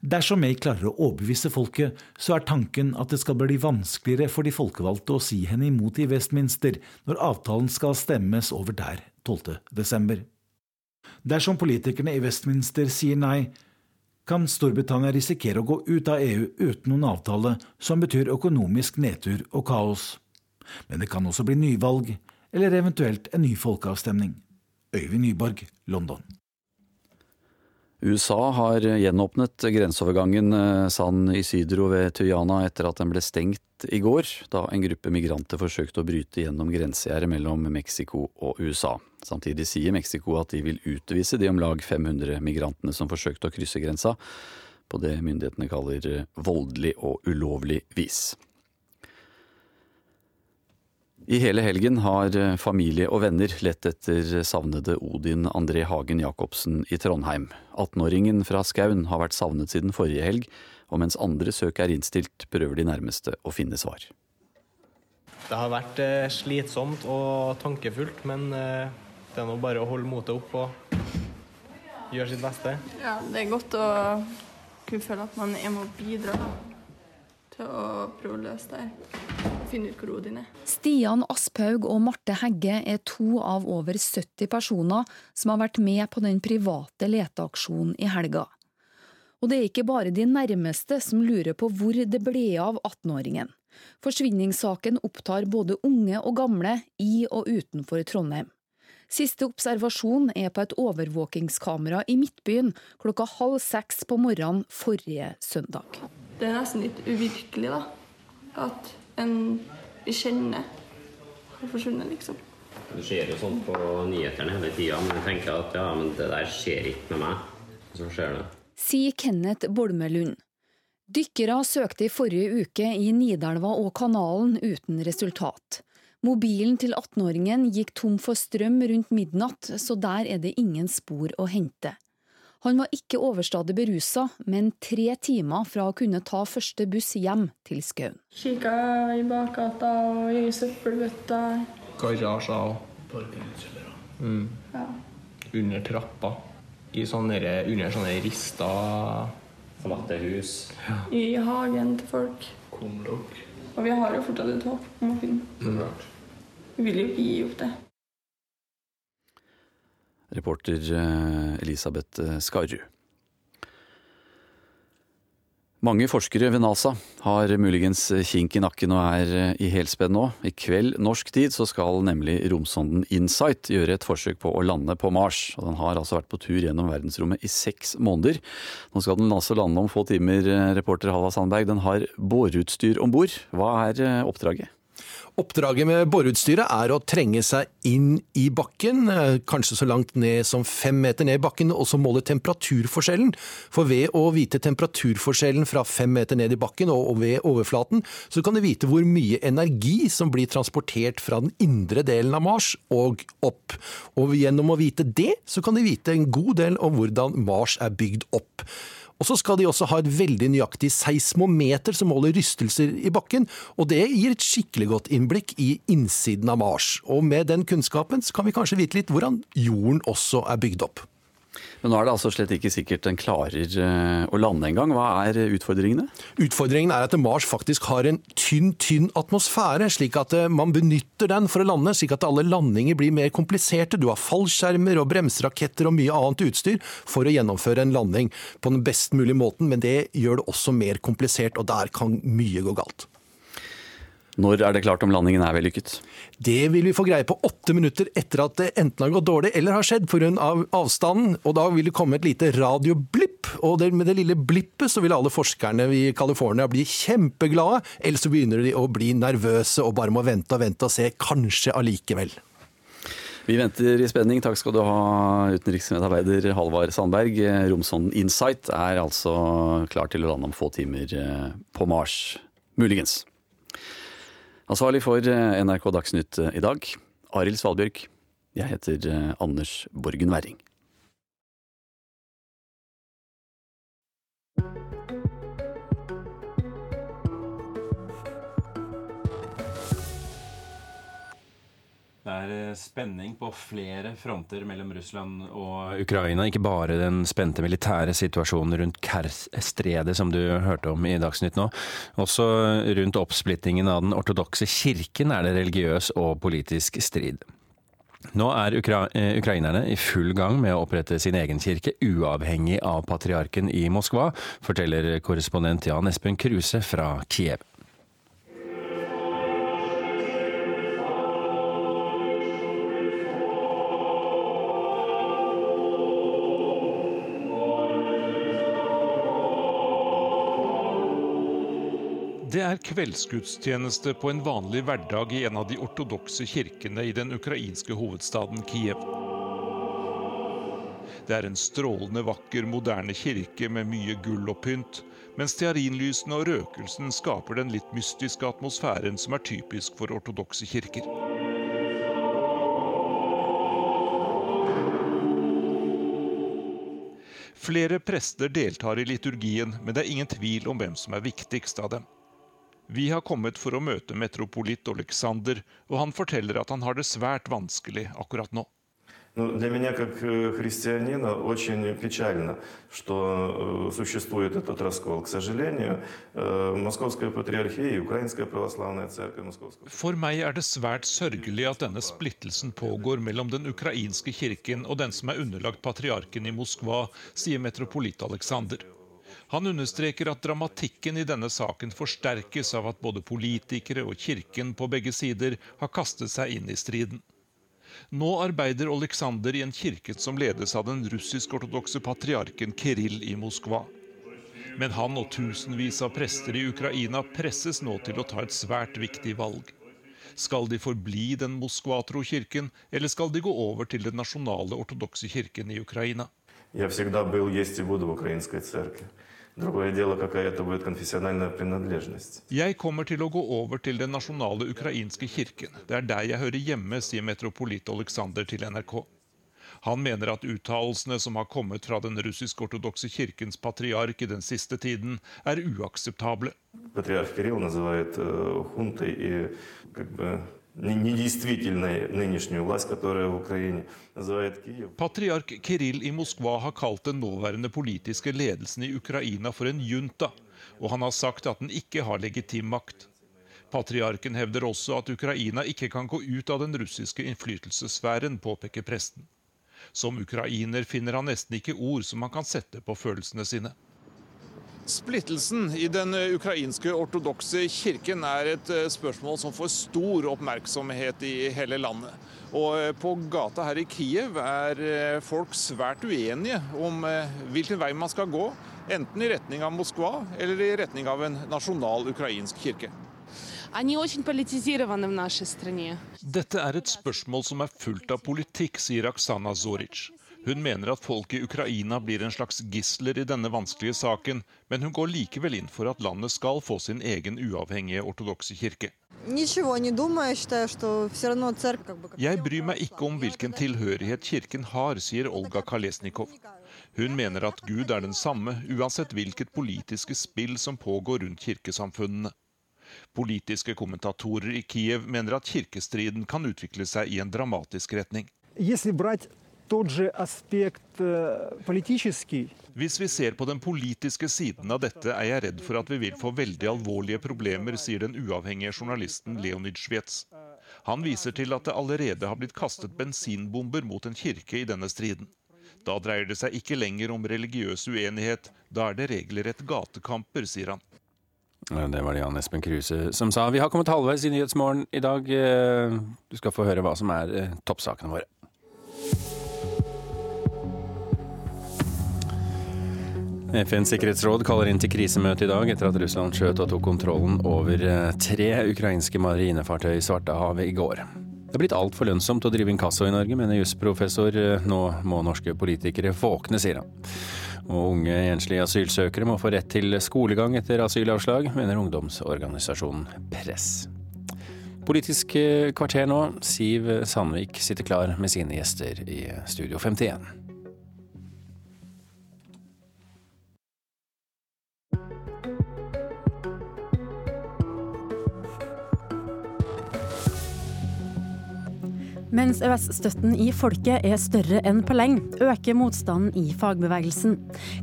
Dersom May klarer å overbevise folket, så er tanken at det skal bli vanskeligere for de folkevalgte å si henne imot i Westminster når avtalen skal stemmes over der 12.12. Dersom politikerne i Westminster sier nei, kan Storbritannia risikere å gå ut av EU uten noen avtale som betyr økonomisk nedtur og kaos. Men det kan også bli nyvalg, eller eventuelt en ny folkeavstemning. Øyvind Nyborg, London. USA har gjenåpnet grenseovergangen eh, San Isidro ved Tuyana etter at den ble stengt i går, da en gruppe migranter forsøkte å bryte gjennom grensegjerdet mellom Mexico og USA. Samtidig sier Mexico at de vil utvise de om lag 500 migrantene som forsøkte å krysse grensa, på det myndighetene kaller voldelig og ulovlig vis. I hele helgen har eh, familie og venner lett etter savnede Odin André Hagen Jacobsen i Trondheim. 18-åringen fra Skaun har vært savnet siden forrige helg, og mens andre søk er innstilt, prøver de nærmeste å finne svar. Det har vært eh, slitsomt og tankefullt, men eh, det er nå bare å holde motet opp og gjøre sitt beste. Ja, det er godt å kunne føle at man er med å bidra til å prøve å løse det her. Finne ut hvor din er. Stian Asphaug og Marte Hegge er to av over 70 personer som har vært med på den private leteaksjonen i helga. Og det er ikke bare de nærmeste som lurer på hvor det ble av 18-åringen. Forsvinningssaken opptar både unge og gamle i og utenfor Trondheim. Siste observasjon er på et overvåkingskamera i Midtbyen klokka halv seks på morgenen forrige søndag. Det er nesten litt uvirkelig, da. At en vi kjenner har forsvunnet, liksom. Det skjer jo sånn på nyhetene hele tida, men jeg tenker at ja, men det der skjer ikke med meg. Så skjer det. Sier Kenneth Bolmelund. Dykkere søkte i forrige uke i Nidelva og kanalen uten resultat. Mobilen til 18-åringen gikk tom for strøm rundt midnatt, så der er det ingen spor å hente. Han var ikke overstadig berusa, men tre timer fra å kunne ta første buss hjem til Skaun. Kikka i bakgata og i søppelbøtta. Garasjer og mm. Ja. under trappa. I sånne, under sånne rister. Forlatte hus. I hagen til folk. Kumlokk. Og vi har jo fortsatt et håp om å finne Mm. Vi vil jo ikke gi opp det. Reporter eh, Elisabeth Skarru. Skarrud. Mange forskere ved NASA har muligens kink i nakken og er eh, i helspenn nå. I kveld norsk tid så skal nemlig romsonden Insight gjøre et forsøk på å lande på Mars. Og den har altså vært på tur gjennom verdensrommet i seks måneder. Nå skal den altså lande om få timer, eh, reporter Halla Sandberg. Den har boreutstyr om bord. Hva er eh, oppdraget? Oppdraget med boreutstyret er å trenge seg inn i bakken, eh, kanskje så langt ned som fem meter ned i bakken, og så måle temperaturforskjellen. For ved å vite temperaturforskjellen fra fem meter ned i bakken og ved overflaten, så kan du vite hvor mye energi som blir transportert fra den indre delen av Mars og opp. Og gjennom å vite det, så kan du vite en god del om hvordan Mars er bygd opp. Og så skal de også ha et veldig nøyaktig seismometer som måler rystelser i bakken, og det gir et skikkelig godt innblikk i innsiden av Mars. Og med den kunnskapen så kan vi kanskje vite litt hvordan jorden også er bygd opp. Men nå er det altså slett ikke sikkert den klarer eh, å lande engang. Hva er utfordringene? Utfordringen er at Mars faktisk har en tynn, tynn atmosfære, slik at eh, man benytter den for å lande, slik at alle landinger blir mer kompliserte. Du har fallskjermer og bremseraketter og mye annet utstyr for å gjennomføre en landing på den best mulige måten, men det gjør det også mer komplisert, og der kan mye gå galt. Når er det klart om landingen er vellykket? Det vil vi få greie på åtte minutter etter at det enten har gått dårlig eller har skjedd pga. Av avstanden. Og da vil det komme et lite radioblipp. Og med det lille blippet så vil alle forskerne i California bli kjempeglade. Eller så begynner de å bli nervøse og bare må vente og vente og se. Kanskje allikevel. Vi venter i spenning. Takk skal du ha, utenriksmedarbeider Halvard Sandberg. Romsonden Insight er altså klar til å lande om få timer eh, på Mars. Muligens. Ansvarlig for eh, NRK Dagsnytt eh, i dag, Arild Svalbjørg. Jeg heter eh, Anders Borgen Werring. Det er spenning på flere fronter mellom Russland og Ukraina. Ikke bare den spente militære situasjonen rundt Kers-stredet som du hørte om i Dagsnytt nå. Også rundt oppsplittingen av den ortodokse kirken er det religiøs og politisk strid. Nå er ukra ukrainerne i full gang med å opprette sin egen kirke, uavhengig av patriarken i Moskva, forteller korrespondent Jan Espen Kruse fra Kiev. Det er kveldsgudstjeneste på en vanlig hverdag i en av de ortodokse kirkene i den ukrainske hovedstaden Kiev. Det er en strålende vakker, moderne kirke med mye gull og pynt, mens stearinlysene og røkelsen skaper den litt mystiske atmosfæren som er typisk for ortodokse kirker. Flere prester deltar i liturgien, men det er ingen tvil om hvem som er viktigst av dem. Vi har kommet for å møte metropolitt Oleksander, og han forteller at han har det svært vanskelig akkurat nå. Ну, для меня, как э, христианина, очень печально, что э, существует этот раскол. К сожалению, э, Московская патриархия и Украинская православная церковь Московского... For meg er det svært sørgelig at denne splittelsen pågår mellom den ukrainske kirken og den som er underlagt patriarken i Moskva, sier metropolitt Aleksander. Han understreker at dramatikken i denne saken forsterkes av at både politikere og kirken på begge sider har kastet seg inn i striden. Nå arbeider Oleksander i en kirke som ledes av den russisk-ortodokse patriarken Kirill i Moskva. Men han og tusenvis av prester i Ukraina presses nå til å ta et svært viktig valg. Skal de forbli den moskvatro kirken, eller skal de gå over til den nasjonale ortodokse kirken i Ukraina? Jeg har alltid vært og er i den ukrainske kirken. дело, какая это будет конфессиональная принадлежность. Jeg kommer til å gå over til den nasjonale ukrainske kirken. Det er der jeg hører hjemme, sier metropolit Aleksander til NRK. Han mener at uttalelsene som har kommet fra den russisk-ortodokse kirkens patriark i den siste tiden, er uakseptable. Патриарх Кирилл называет э, хунтой и как бы не- недействительной нынешнюю власть, которая в Украине, называет Киев. Patriark Kirill i Moskva har kalt den nåværende politiske ledelsen i Ukraina for en junta, og han har sagt at den ikke har legitim makt. Patriarken hevder også at Ukraina ikke kan gå ut av den russiske innflytelsessfæren, påpeker presten. Som ukrainer finner han nesten ikke ord som han kan sette på følelsene sine. Splittelsen i den eh, ukrainske ortodokse kirken er et eh, spørsmål som får stor oppmerksomhet i hele landet. Og eh, på gata her i Kiev er folk svært uenige om hvilken vei man skal gå, enten i retning av Moskva eller i retning av en nasjonal ukrainsk kirke. Dette er et spørsmål som er fullt av politikk, sier Aksana Zoric. Hun mener at folk i Ukraina blir en slags gisler i denne vanskelige saken, men hun går likevel inn for at landet skal få sin egen uavhengige ortodokse kirke. Ничего не думаю, я считаю, что все равно церковь как бы... как Jeg bryr meg ikke om hvilken tilhørighet kirken har, sier Olga Kalesnikov. Hun mener at Gud er den samme, uansett hvilket politiske spill som pågår rundt kirkesamfunnene. Politiske kommentatorer i Kiev mener at kirkestriden kan utvikle seg i en dramatisk retning. Если брать тот же аспект э, политический, Hvis vi ser på den politiske siden av dette, er jeg redd for at vi vil få veldig alvorlige problemer, sier den uavhengige journalisten Leonid Svets. Han viser til at det allerede har blitt kastet bensinbomber mot en kirke i denne striden. Da dreier det seg ikke lenger om religiøs uenighet, da er det regelrett gatekamper, sier han. Det var det Jan Espen Kruse som sa. Vi har kommet halvveis i Nyhetsmorgen i dag. Eh, Du skal få høre hva som er eh, toppsakene våre. FNs sikkerhetsråd kaller inn til krisemøte i dag etter at Russland skjøt og tok kontrollen over eh, tre ukrainske marinefartøy i Svartehavet i går. Det er blitt altfor lønnsomt å drive inkasso i Norge, mener jusprofessor. Nå må norske politikere våkne, sier han. Og unge enslige asylsøkere må få rett til skolegang etter asylavslag, mener ungdomsorganisasjonen Press. Politisk eh, kvarter nå. Siv Sandvik sitter klar med sine gjester i Studio 51. Mens EØS-støtten i folket er større enn på lenge, øker motstanden i fagbevegelsen.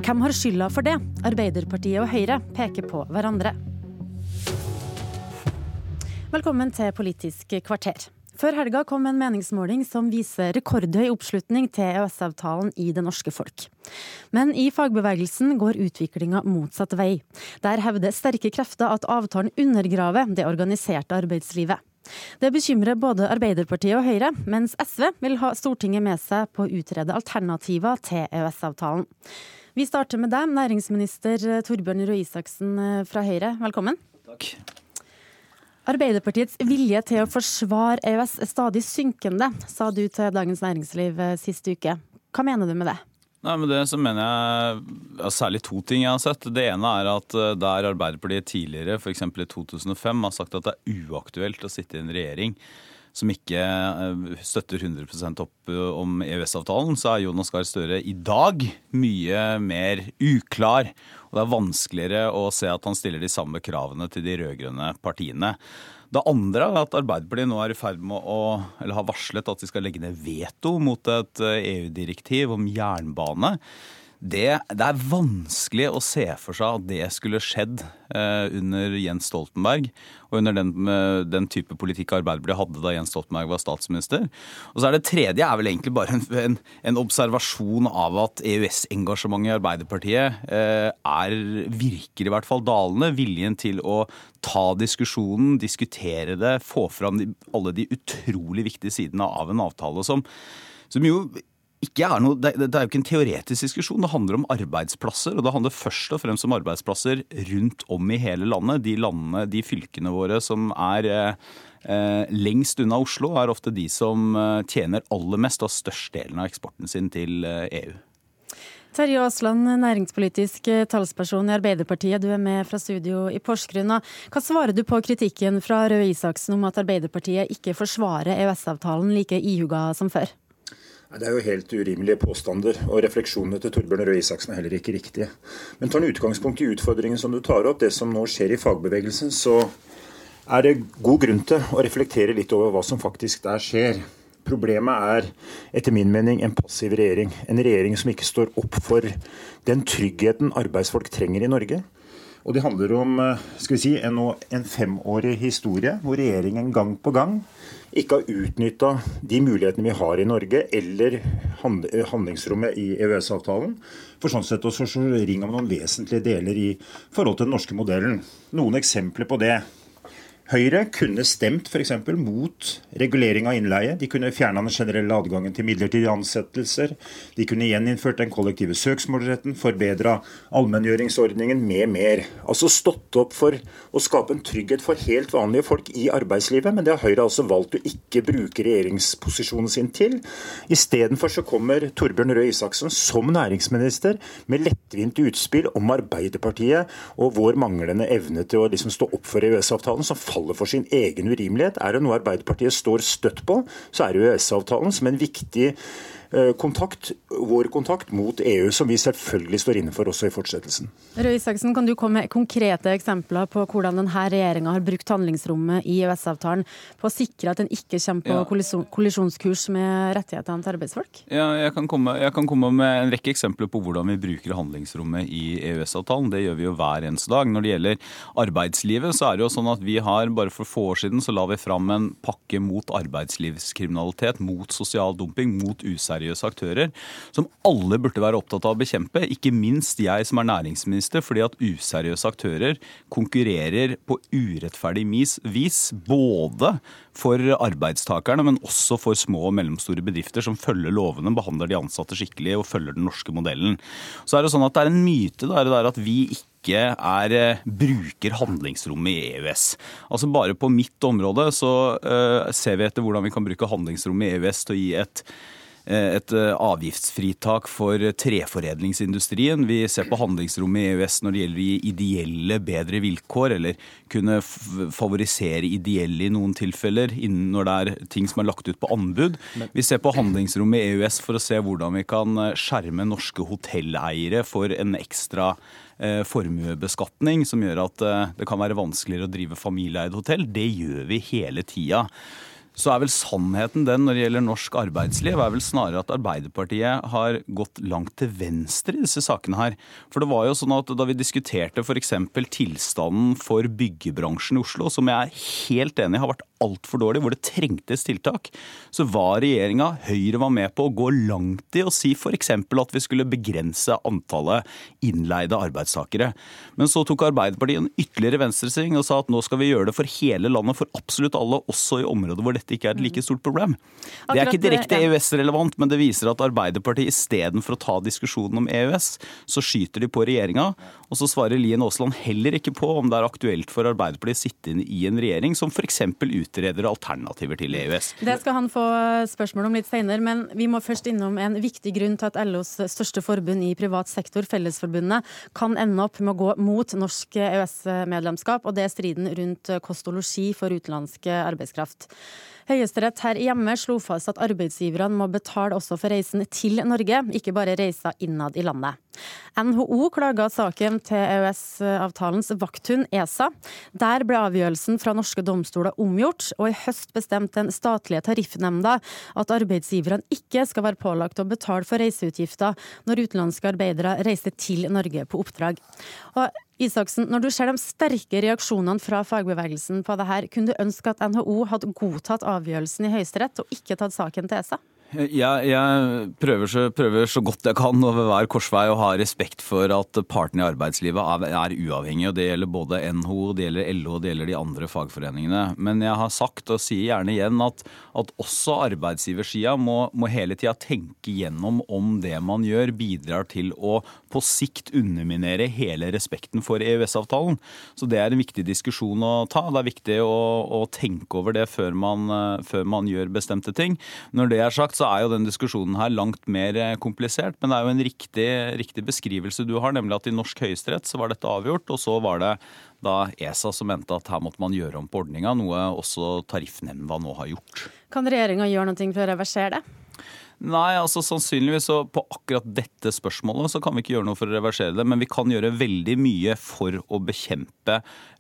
Hvem har skylda for det? Arbeiderpartiet og Høyre peker på hverandre. Velkommen til Politisk kvarter. Før helga kom en meningsmåling som viser rekordhøy oppslutning til EØS-avtalen i det norske folk. Men i fagbevegelsen går utviklinga motsatt vei. Der hevder sterke krefter at avtalen undergraver det organiserte arbeidslivet. Det bekymrer både Arbeiderpartiet og Høyre, mens SV vil ha Stortinget med seg på å utrede alternativer til EØS-avtalen. Vi starter med deg, næringsminister Torbjørn Røe Isaksen fra Høyre. Velkommen. Takk. Arbeiderpartiets vilje til å forsvare EØS er stadig synkende, sa du til Dagens Næringsliv eh, sist uke. Hva mener du med det? Nei, men det så mener jeg ja, særlig to ting jeg har sett. Det ene er at eh, der Arbeiderpartiet tidligere, f.eks. i 2005, har sagt at det er uaktuelt å sitte i en regjering som ikke støtter 100% opp om EØS-avtalen, så er Jonas Gahr Støre i dag mye mer uklar. Og det er vanskeligere å se at han stiller de samme kravene til de rød-grønne partiene. Det andre er at Arbeiderpartiet nå er i ferd med å, eller har varslet at de skal legge ned veto mot et EU-direktiv om jernbane. Det, det, er vanskelig å se for seg at det skulle skjedd eh, under Jens Stoltenberg. Og under den, eh, den, type politikk Arbeiderpartiet hadde da Jens Stoltenberg var statsminister. Og så er Det tredje er vel egentlig bare en, en, en observasjon av at EØS-engasjementet i Arbeiderpartiet eh, er, virker i hvert fall dalende. Viljen til å ta diskusjonen, diskutere det, få fram de, alle de utrolig viktige sidene av en avtale som som jo ikke er noe, det, er jo ikke en teoretisk diskusjon, det handler om arbeidsplasser. Og det handler først og fremst om arbeidsplasser rundt om i hele landet. De landene, de fylkene våre som er eh, lengst unna Oslo, er ofte de som eh, tjener aller mest og størstedelen av eksporten sin til eh, EU. Terje Aasland, næringspolitisk eh, talsperson i Arbeiderpartiet. Du er med fra studio i Porsgrunn. Hva svarer du på kritikken fra Røe Isaksen om at Arbeiderpartiet ikke forsvarer EØS-avtalen like ihuga som før? Det er jo helt urimelige påstander, og refleksjonene til Torbjørn Røe Isaksen er heller ikke riktige. Men tar en utgangspunkt i utfordringen som du tar opp, det som nå skjer i fagbevegelsen, så er det god grunn til å reflektere litt over hva som faktisk der skjer. Problemet er etter min mening en passiv regjering. En regjering som ikke står opp for den tryggheten arbeidsfolk trenger i Norge. Og det handler om skal vi si, en, en femårig historie hvor regjeringen gang på gang ikke har utnytta de mulighetene vi har i Norge, eller handlingsrommet i EØS-avtalen, for sånn sett å ringer ring om noen vesentlige deler i forhold til den norske modellen. Noen eksempler på det. Høyre kunne stemt f.eks. mot regulering av innleie. De kunne fjerna den generelle adgangen til midlertidige ansettelser. De kunne gjeninnført den kollektive søksmålsretten, forbedra allmenngjøringsordningen med mer. Altså stått opp for å skape en trygghet for helt vanlige folk i arbeidslivet, men det har Høyre altså valgt å ikke bruke regjeringsposisjonen sin til. Istedenfor så kommer Torbjørn Røe Isaksen som næringsminister med lettvint utspill om Arbeiderpartiet og vår manglende evne til å liksom stå opp for EØS-avtalen, som faller faller for sin egen urimelighet. Er det noe Arbeiderpartiet står støtt på, så er EØS-avtalen som en viktig kontakt, vår kontakt mot EU, som vi selvfølgelig står inne for også i fortsettelsen. Røe Isaksen, kan du komme med konkrete eksempler på hvordan denne regjeringa har brukt handlingsrommet i EØS-avtalen på å sikre at den ikke kommer på ja. kollisjonskurs med rettighetene til arbeidsfolk? Ja, jeg kan, komme, jeg kan, komme, med en rekke eksempler på hvordan vi bruker handlingsrommet i EØS-avtalen. Det gjør vi jo hver eneste dag. Når det gjelder arbeidslivet, så er det jo sånn at vi har, bare for få år siden, så la vi fram en pakke mot arbeidslivskriminalitet, mot sosial dumping, mot useriøsitet useriøse aktører, som alle burde være opptatt av å bekjempe. Ikke minst jeg som er næringsminister, fordi at useriøse aktører konkurrerer på urettferdig vis, både for arbeidstakerne, men også for små og mellomstore bedrifter som følger lovene, behandler de ansatte skikkelig og følger den norske modellen. Så er det sånn at det er en myte der, at vi ikke er, eh, bruker handlingsrommet i EØS. Altså Bare på mitt område så uh, ser vi etter hvordan vi kan bruke handlingsrommet i EØS til å gi et et eh, avgiftsfritak for treforedlingsindustrien. Vi ser på handlingsrommet i EØS når det gjelder å gi ideelle bedre vilkår, eller kunne favorisere ideelle i noen tilfeller når det er ting som er lagt ut på anbud. Vi ser på handlingsrommet i EØS for å se hvordan vi kan eh, skjerme norske hotelleiere for en ekstra formuebeskatning som gjør at det kan være vanskeligere å drive familieeid hotell. Det gjør vi hele tida så er vel sannheten den når det gjelder norsk arbeidsliv, er vel snarere at Arbeiderpartiet har gått langt til venstre i disse sakene her. For det var jo sånn at da vi diskuterte f.eks. tilstanden for byggebransjen i Oslo, som jeg er helt enig i har vært altfor dårlig, hvor det trengtes tiltak, så var regjeringa, Høyre var med på å gå langt i å si f.eks. at vi skulle begrense antallet innleide arbeidstakere. Men så tok Arbeiderpartiet en ytterligere venstresving og sa at nå skal vi gjøre det for hele landet, for absolutt alle, også i områder hvor dette ikke er et like stort problem. Det er ikke direkte EØS-relevant, men det viser at Arbeiderpartiet istedenfor å ta diskusjonen om EØS, så skyter de på regjeringa. Og så svarer Lien Aasland heller ikke på om det er aktuelt for Arbeiderpartiet å sitte inn i en regjering som f.eks. ut utreder alternativer til EØS. Det skal han få spørsmål om litt senere, men vi må først innom en viktig grunn til at LOs største forbund i privat sektor, Fellesforbundet, kan ende opp med å gå mot norsk EØS-medlemskap, og det er striden rundt kost og losji for utenlandsk arbeidskraft. Høyesterett her hjemme slo fast at arbeidsgiverne må betale også for reisen til Norge, ikke bare reiser innad i landet. NHO klaga saken til EØS-avtalens vakthund ESA. Der ble avgjørelsen fra norske domstoler omgjort, og i høst bestemte den statlige tariffnemnda at arbeidsgiverne ikke skal være pålagt å betale for reiseutgifter når utenlandske arbeidere reiser til Norge på oppdrag. Og Isaksen, når du ser de sterke reaksjonene fra fagbevegelsen på det her, kunne du ønske at NHO hadde godtatt avgjørelsen i Høyesterett og ikke tatt saken til ESA? Jeg, jeg prøver, så, prøver, så, godt jeg kan over hver korsvei å ha respekt for at partene i arbeidslivet er, er uavhengige. og Det gjelder både NHO, det gjelder LO og det gjelder de andre fagforeningene. Men jeg har sagt, og sier gjerne igjen, at, at også arbeidsgiversida må, må hele tida tenke gjennom om det man gjør bidrar til å på sikt underminere hele respekten for EØS-avtalen. Så Det er en viktig diskusjon å ta. Det er viktig å, å tenke over det før man, før man gjør bestemte ting. Når det er sagt, så er jo den diskusjonen her langt mer eh, komplisert. Men det er jo en riktig, riktig beskrivelse du har, nemlig at i norsk høyesterett så var dette avgjort. Og så var det da ESA som mente at her måtte man gjøre om på ordninga, noe også Tariffnemnda nå har gjort. Kan regjeringa gjøre noe for å reversere det? Nei, altså sannsynligvis så på akkurat dette spørsmålet så kan vi ikke gjøre noe for å reversere det, men vi kan gjøre veldig mye for å bekjempe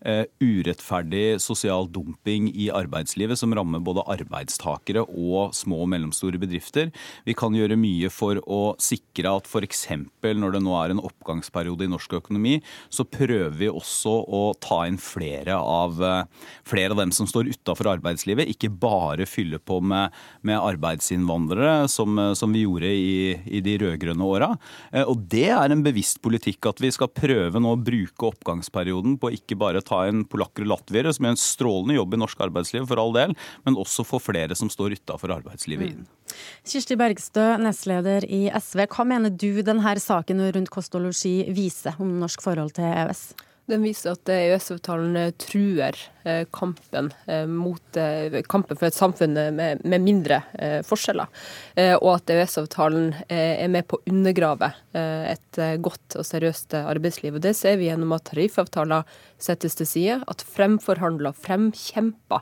eh, urettferdig sosial dumping i arbeidslivet som rammer både arbeidstakere og små og mellomstore bedrifter. Vi kan gjøre mye for å sikre at f.eks. når det nå er en oppgangsperiode i norsk økonomi, så prøver vi også å ta inn flere av, uh, flere av dem som står utafor arbeidslivet, ikke bare fylle på med, med arbeidsinnvandrere. som som, eh, som vi gjorde i, i de rød-grønne åra. Eh, og det er en bevisst politikk at vi skal prøve nå å bruke oppgangsperioden på ikke bare ta inn polakker og latviere, som gjør en strålende jobb i norsk arbeidsliv for all del, men også få flere som står utafor arbeidslivet inn. Mm. Kirsti Bergstø, nestleder i SV. Hva mener du denne saken rundt kost og losji viser om norsk forhold til EØS? Den viser at EØS-avtalen truer kampen, eh, mot, eh, kampen for et samfunn med, med mindre forskjeller. Og at EØS-avtalen er med på å undergrave et godt og seriøst arbeidsliv. Og Det ser vi gjennom at tariffavtaler settes til side, at fremforhandla, fremkjempa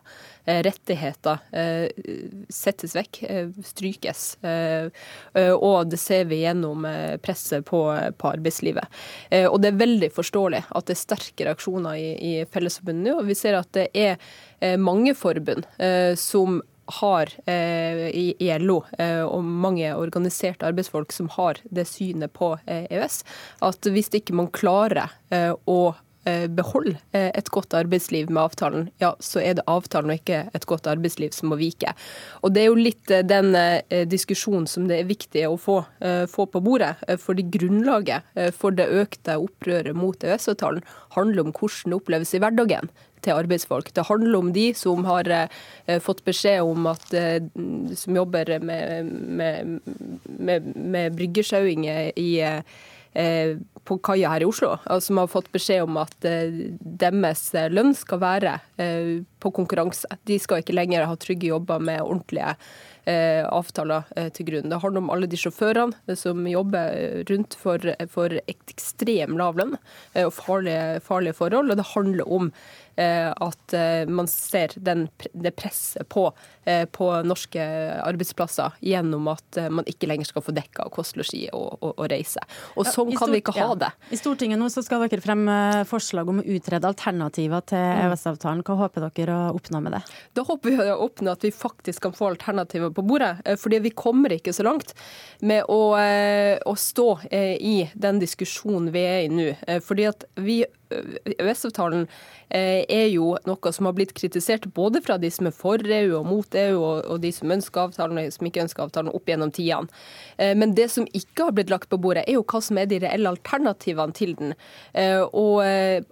rettigheter settes vekk, strykes. Og det ser vi gjennom presset på, på arbeidslivet. Og det er veldig forståelig at det er sterke reaksjoner i, i Fellesforbundet nå. og vi ser at at det er eh, mange forbund eh, som har eh, i LO og mange organiserte arbeidsfolk som har det synet på EØS, at hvis ikke man klarer å beholde et godt arbeidsliv med avtalen, ja, så er det avtalen og ikke et godt arbeidsliv som må vike. Og Det er jo litt den diskusjonen som det er viktig å få, få på bordet. Fordi grunnlaget for det økte opprøret mot EØS-avtalen handler om hvordan det oppleves i hverdagen til arbeidsfolk. Det handler om de som har eh, fått beskjed om at eh, som jobber med, med, med, med bryggesjauinger i eh, på kaia her i Oslo, som har fått beskjed om at deres lønn skal være på konkurranse. De skal ikke lenger ha trygge jobber med ordentlige avtaler til grunn. Det handler om alle de sjåførene som jobber rundt for, for ekstrem lav lønn og farlige, farlige forhold. Og det handler om Eh, at eh, man ser den, det presset på, eh, på, norske arbeidsplasser gjennom at man ikke lenger skal få dekka kost, losji og, og, og, reise. Og sånn kan vi ikke ha det. Ja. I Stortinget nå så skal dere fremme forslag om å utrede alternativer til mm. EØS-avtalen. Hva håper dere å oppnå med det? Da håper vi å oppnå at vi faktisk kan få alternativer på bordet. fordi vi kommer ikke så langt med å, å stå i den diskusjonen vi er i nå. fordi at vi EØS-avtalen eh, er jo noe som har blitt kritisert både fra de som er for EU og mot EU, og de som ønsker avtalen og de som ikke ønsker avtalen, opp gjennom tidene. Eh, men det som ikke har blitt lagt på bordet, er jo hva som er de reelle alternativene til den. Eh, og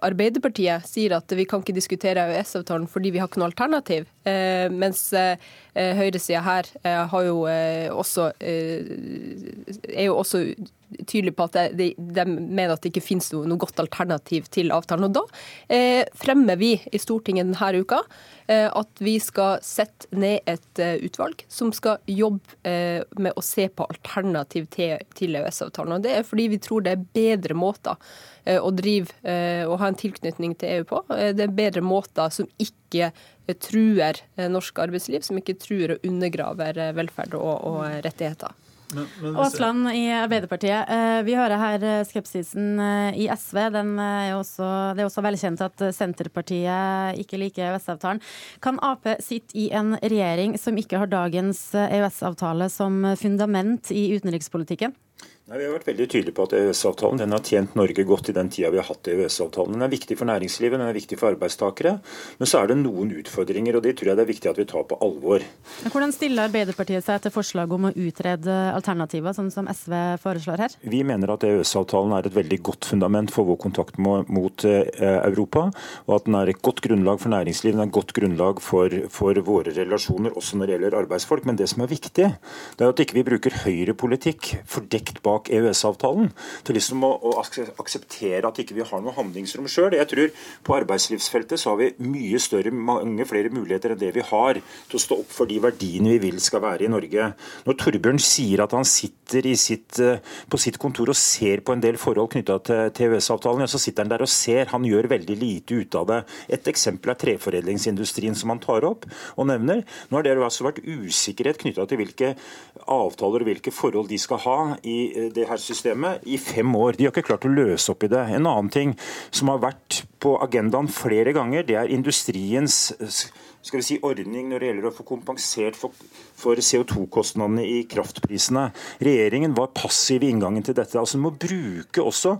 Arbeiderpartiet sier at vi kan ikke diskutere EØS-avtalen fordi vi har ikke noe alternativ, mens høyresida her har jo også, er jo også tydelig på at de, de, mener at det ikke finnes noe, noe, godt alternativ til avtalen. Og Da eh, fremmer vi i Stortinget denne uka eh, at vi skal sette ned et uh, utvalg som skal jobbe eh, med å se på alternativ til, til EØS-avtalen. Og Det er fordi vi tror det er bedre måter eh, å drive og ha en tilknytning til EU på. Det er bedre måter som ikke truer norsk arbeidsliv, som ikke truer og undergraver velferd og, og rettigheter. Aasland i Arbeiderpartiet. Eh, vi hører her eh, skepsisen eh, i SV. Er også, det er også velkjent at Senterpartiet ikke liker EØS-avtalen. Kan Ap sitte i en regjering som ikke har dagens EØS-avtale som fundament i utenrikspolitikken? Nei, Vi har vært veldig tydelige på at EØS-avtalen har tjent Norge godt i den tida vi har hatt EØS-avtalen. Den er viktig for næringslivet, den er viktig for arbeidstakere. Men så er det noen utfordringer, og de tror jeg det er viktig at vi tar på alvor. Hvordan stiller Arbeiderpartiet seg til forslaget om å utrede alternativer, sånn som SV foreslår her? Vi mener at EØS-avtalen er et veldig godt fundament for vår kontakt mot eh, Europa, og at den er et godt grunnlag for næringslivet, den er et godt grunnlag for, for våre relasjoner, også når det gjelder arbeidsfolk. Men det som er viktig, det er at ikke vi bruker høyrepolitikk fordekt bak bak EØS-avtalen. Til liksom å, å, akseptere at ikke vi ikke har noe handlingsrom sjøl. Jeg tror på arbeidslivsfeltet så har vi mye større, mange flere muligheter enn det vi har til å stå opp for de verdiene vi vil skal være i Norge. Når Torbjørn sier at han sitter sitt, eh, på sitt kontor og ser på en del forhold knytta til EØS-avtalen, ja, så sitter han der og ser. Han gjør veldig lite ut av det. Et eksempel er treforedlingsindustrien som han tar opp og nevner. Nå har det altså vært usikkerhet knytta til hvilke avtaler og hvilke forhold de skal ha i eh, det her systemet i fem år. De har ikke klart å løse opp i det. En annen ting som har vært på agendaen flere ganger, det er industriens skal vi si, ordning når det gjelder å få kompensert for, for CO2-kostnadene i kraftprisene. Regjeringen var passiv i inngangen til dette. Altså, Vi må bruke også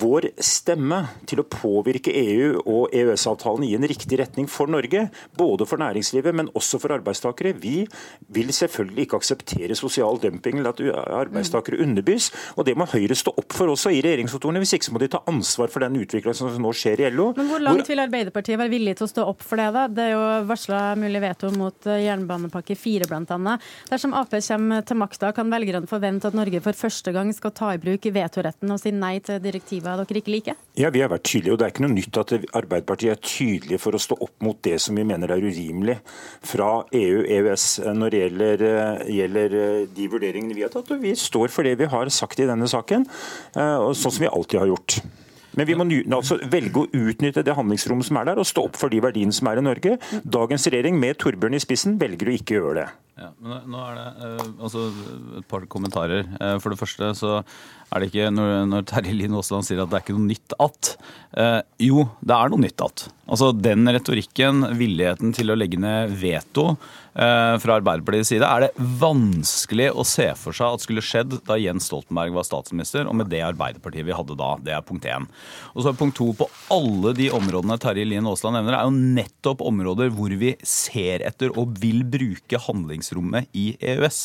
vår stemme til å påvirke EU og EØS-avtalen i en riktig retning for Norge. Både for næringslivet, men også for arbeidstakere. Vi vil selvfølgelig ikke akseptere sosial dumping eller at arbeidstakere underbys. Og det må Høyre stå opp for også i regjeringskontorene. Hvis ikke må de ta ansvar for den utviklingen som nå skjer i LO. Men Hvor langt vil Arbeiderpartiet være villig til å stå opp for det? da? Det er jo varsla mulig veto mot eh, jernbanepakke 4 bl.a. Dersom Ap kommer til makta, kan velgerne forvente at Norge for første gang skal ta i bruk vetoretten og si nei til direktiver dere ikke liker? Ja, Vi har vært tydelige, og det er ikke noe nytt at Arbeiderpartiet er tydelige for å stå opp mot det som vi mener er urimelig fra EU, EØS, når det gjelder, eh, gjelder eh, de vurderingene vi har tatt. Og vi står for det vi har sagt i denne saken, sånn som vi alltid har gjort. Men vi må altså velge å utnytte det handlingsrommet som er der, og stå opp for de verdiene som er i Norge. Dagens regjering, med Torbjørn i spissen, velger å ikke gjøre det. Ja, men nå er det uh, altså et par kommentarer. Uh, for det første så er det ikke når, når Terje Lien Aasland sier at det er ikke noe nytt at. Uh, jo, det er noe nytt at. Altså Den retorikken, villigheten til å legge ned veto fra Arbeiderpartiets side, er det vanskelig å se for seg at skulle skjedd da Jens Stoltenberg var statsminister, og med det Arbeiderpartiet vi hadde da. Det er punkt én. Og så er punkt to på alle de områdene Terje Lien Aasland nevner, er jo nettopp områder hvor vi ser etter og vil bruke handlingsrommet i EØS.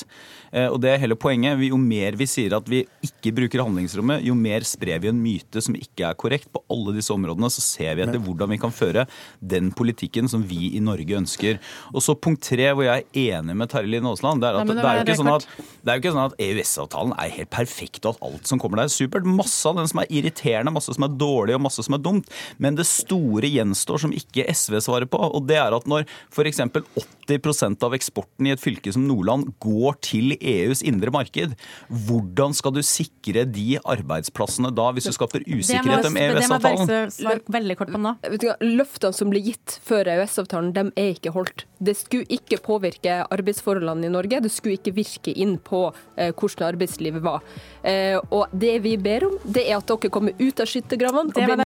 Eh, og det er hele poenget. Jo mer vi sier at vi ikke bruker handlingsrommet, jo mer sprer vi en myte som ikke er korrekt. På alle disse områdene så ser vi etter hvordan vi kan føre den politikken som vi i Norge ønsker. Og så punkt tre, hvor jeg er enig med Terje Lien Aasland, det er at det, er jo ikke sånn at, det er jo ikke sånn at EØS-avtalen er helt perfekt, og at alt som kommer der er supert. Masse av den som er irriterende, masse som er dårlig, og masse som er dumt. Men det store gjenstår som ikke SV svarer på, og det er at når f.eks. 80% av eksporten i et fylke som Nordland går til EUs indre marked, hvordan skal du sikre de arbeidsplassene da, hvis du skaper usikkerhet om EØS-avtalen? Løftene som ble gitt før EØS-avtalen, de er ikke holdt. Det skulle ikke påvirke arbeidsforholdene i Norge, det skulle ikke virke inn på eh, hvordan arbeidslivet var. Eh, og det vi ber om, det er at dere kommer ut av skyttergravene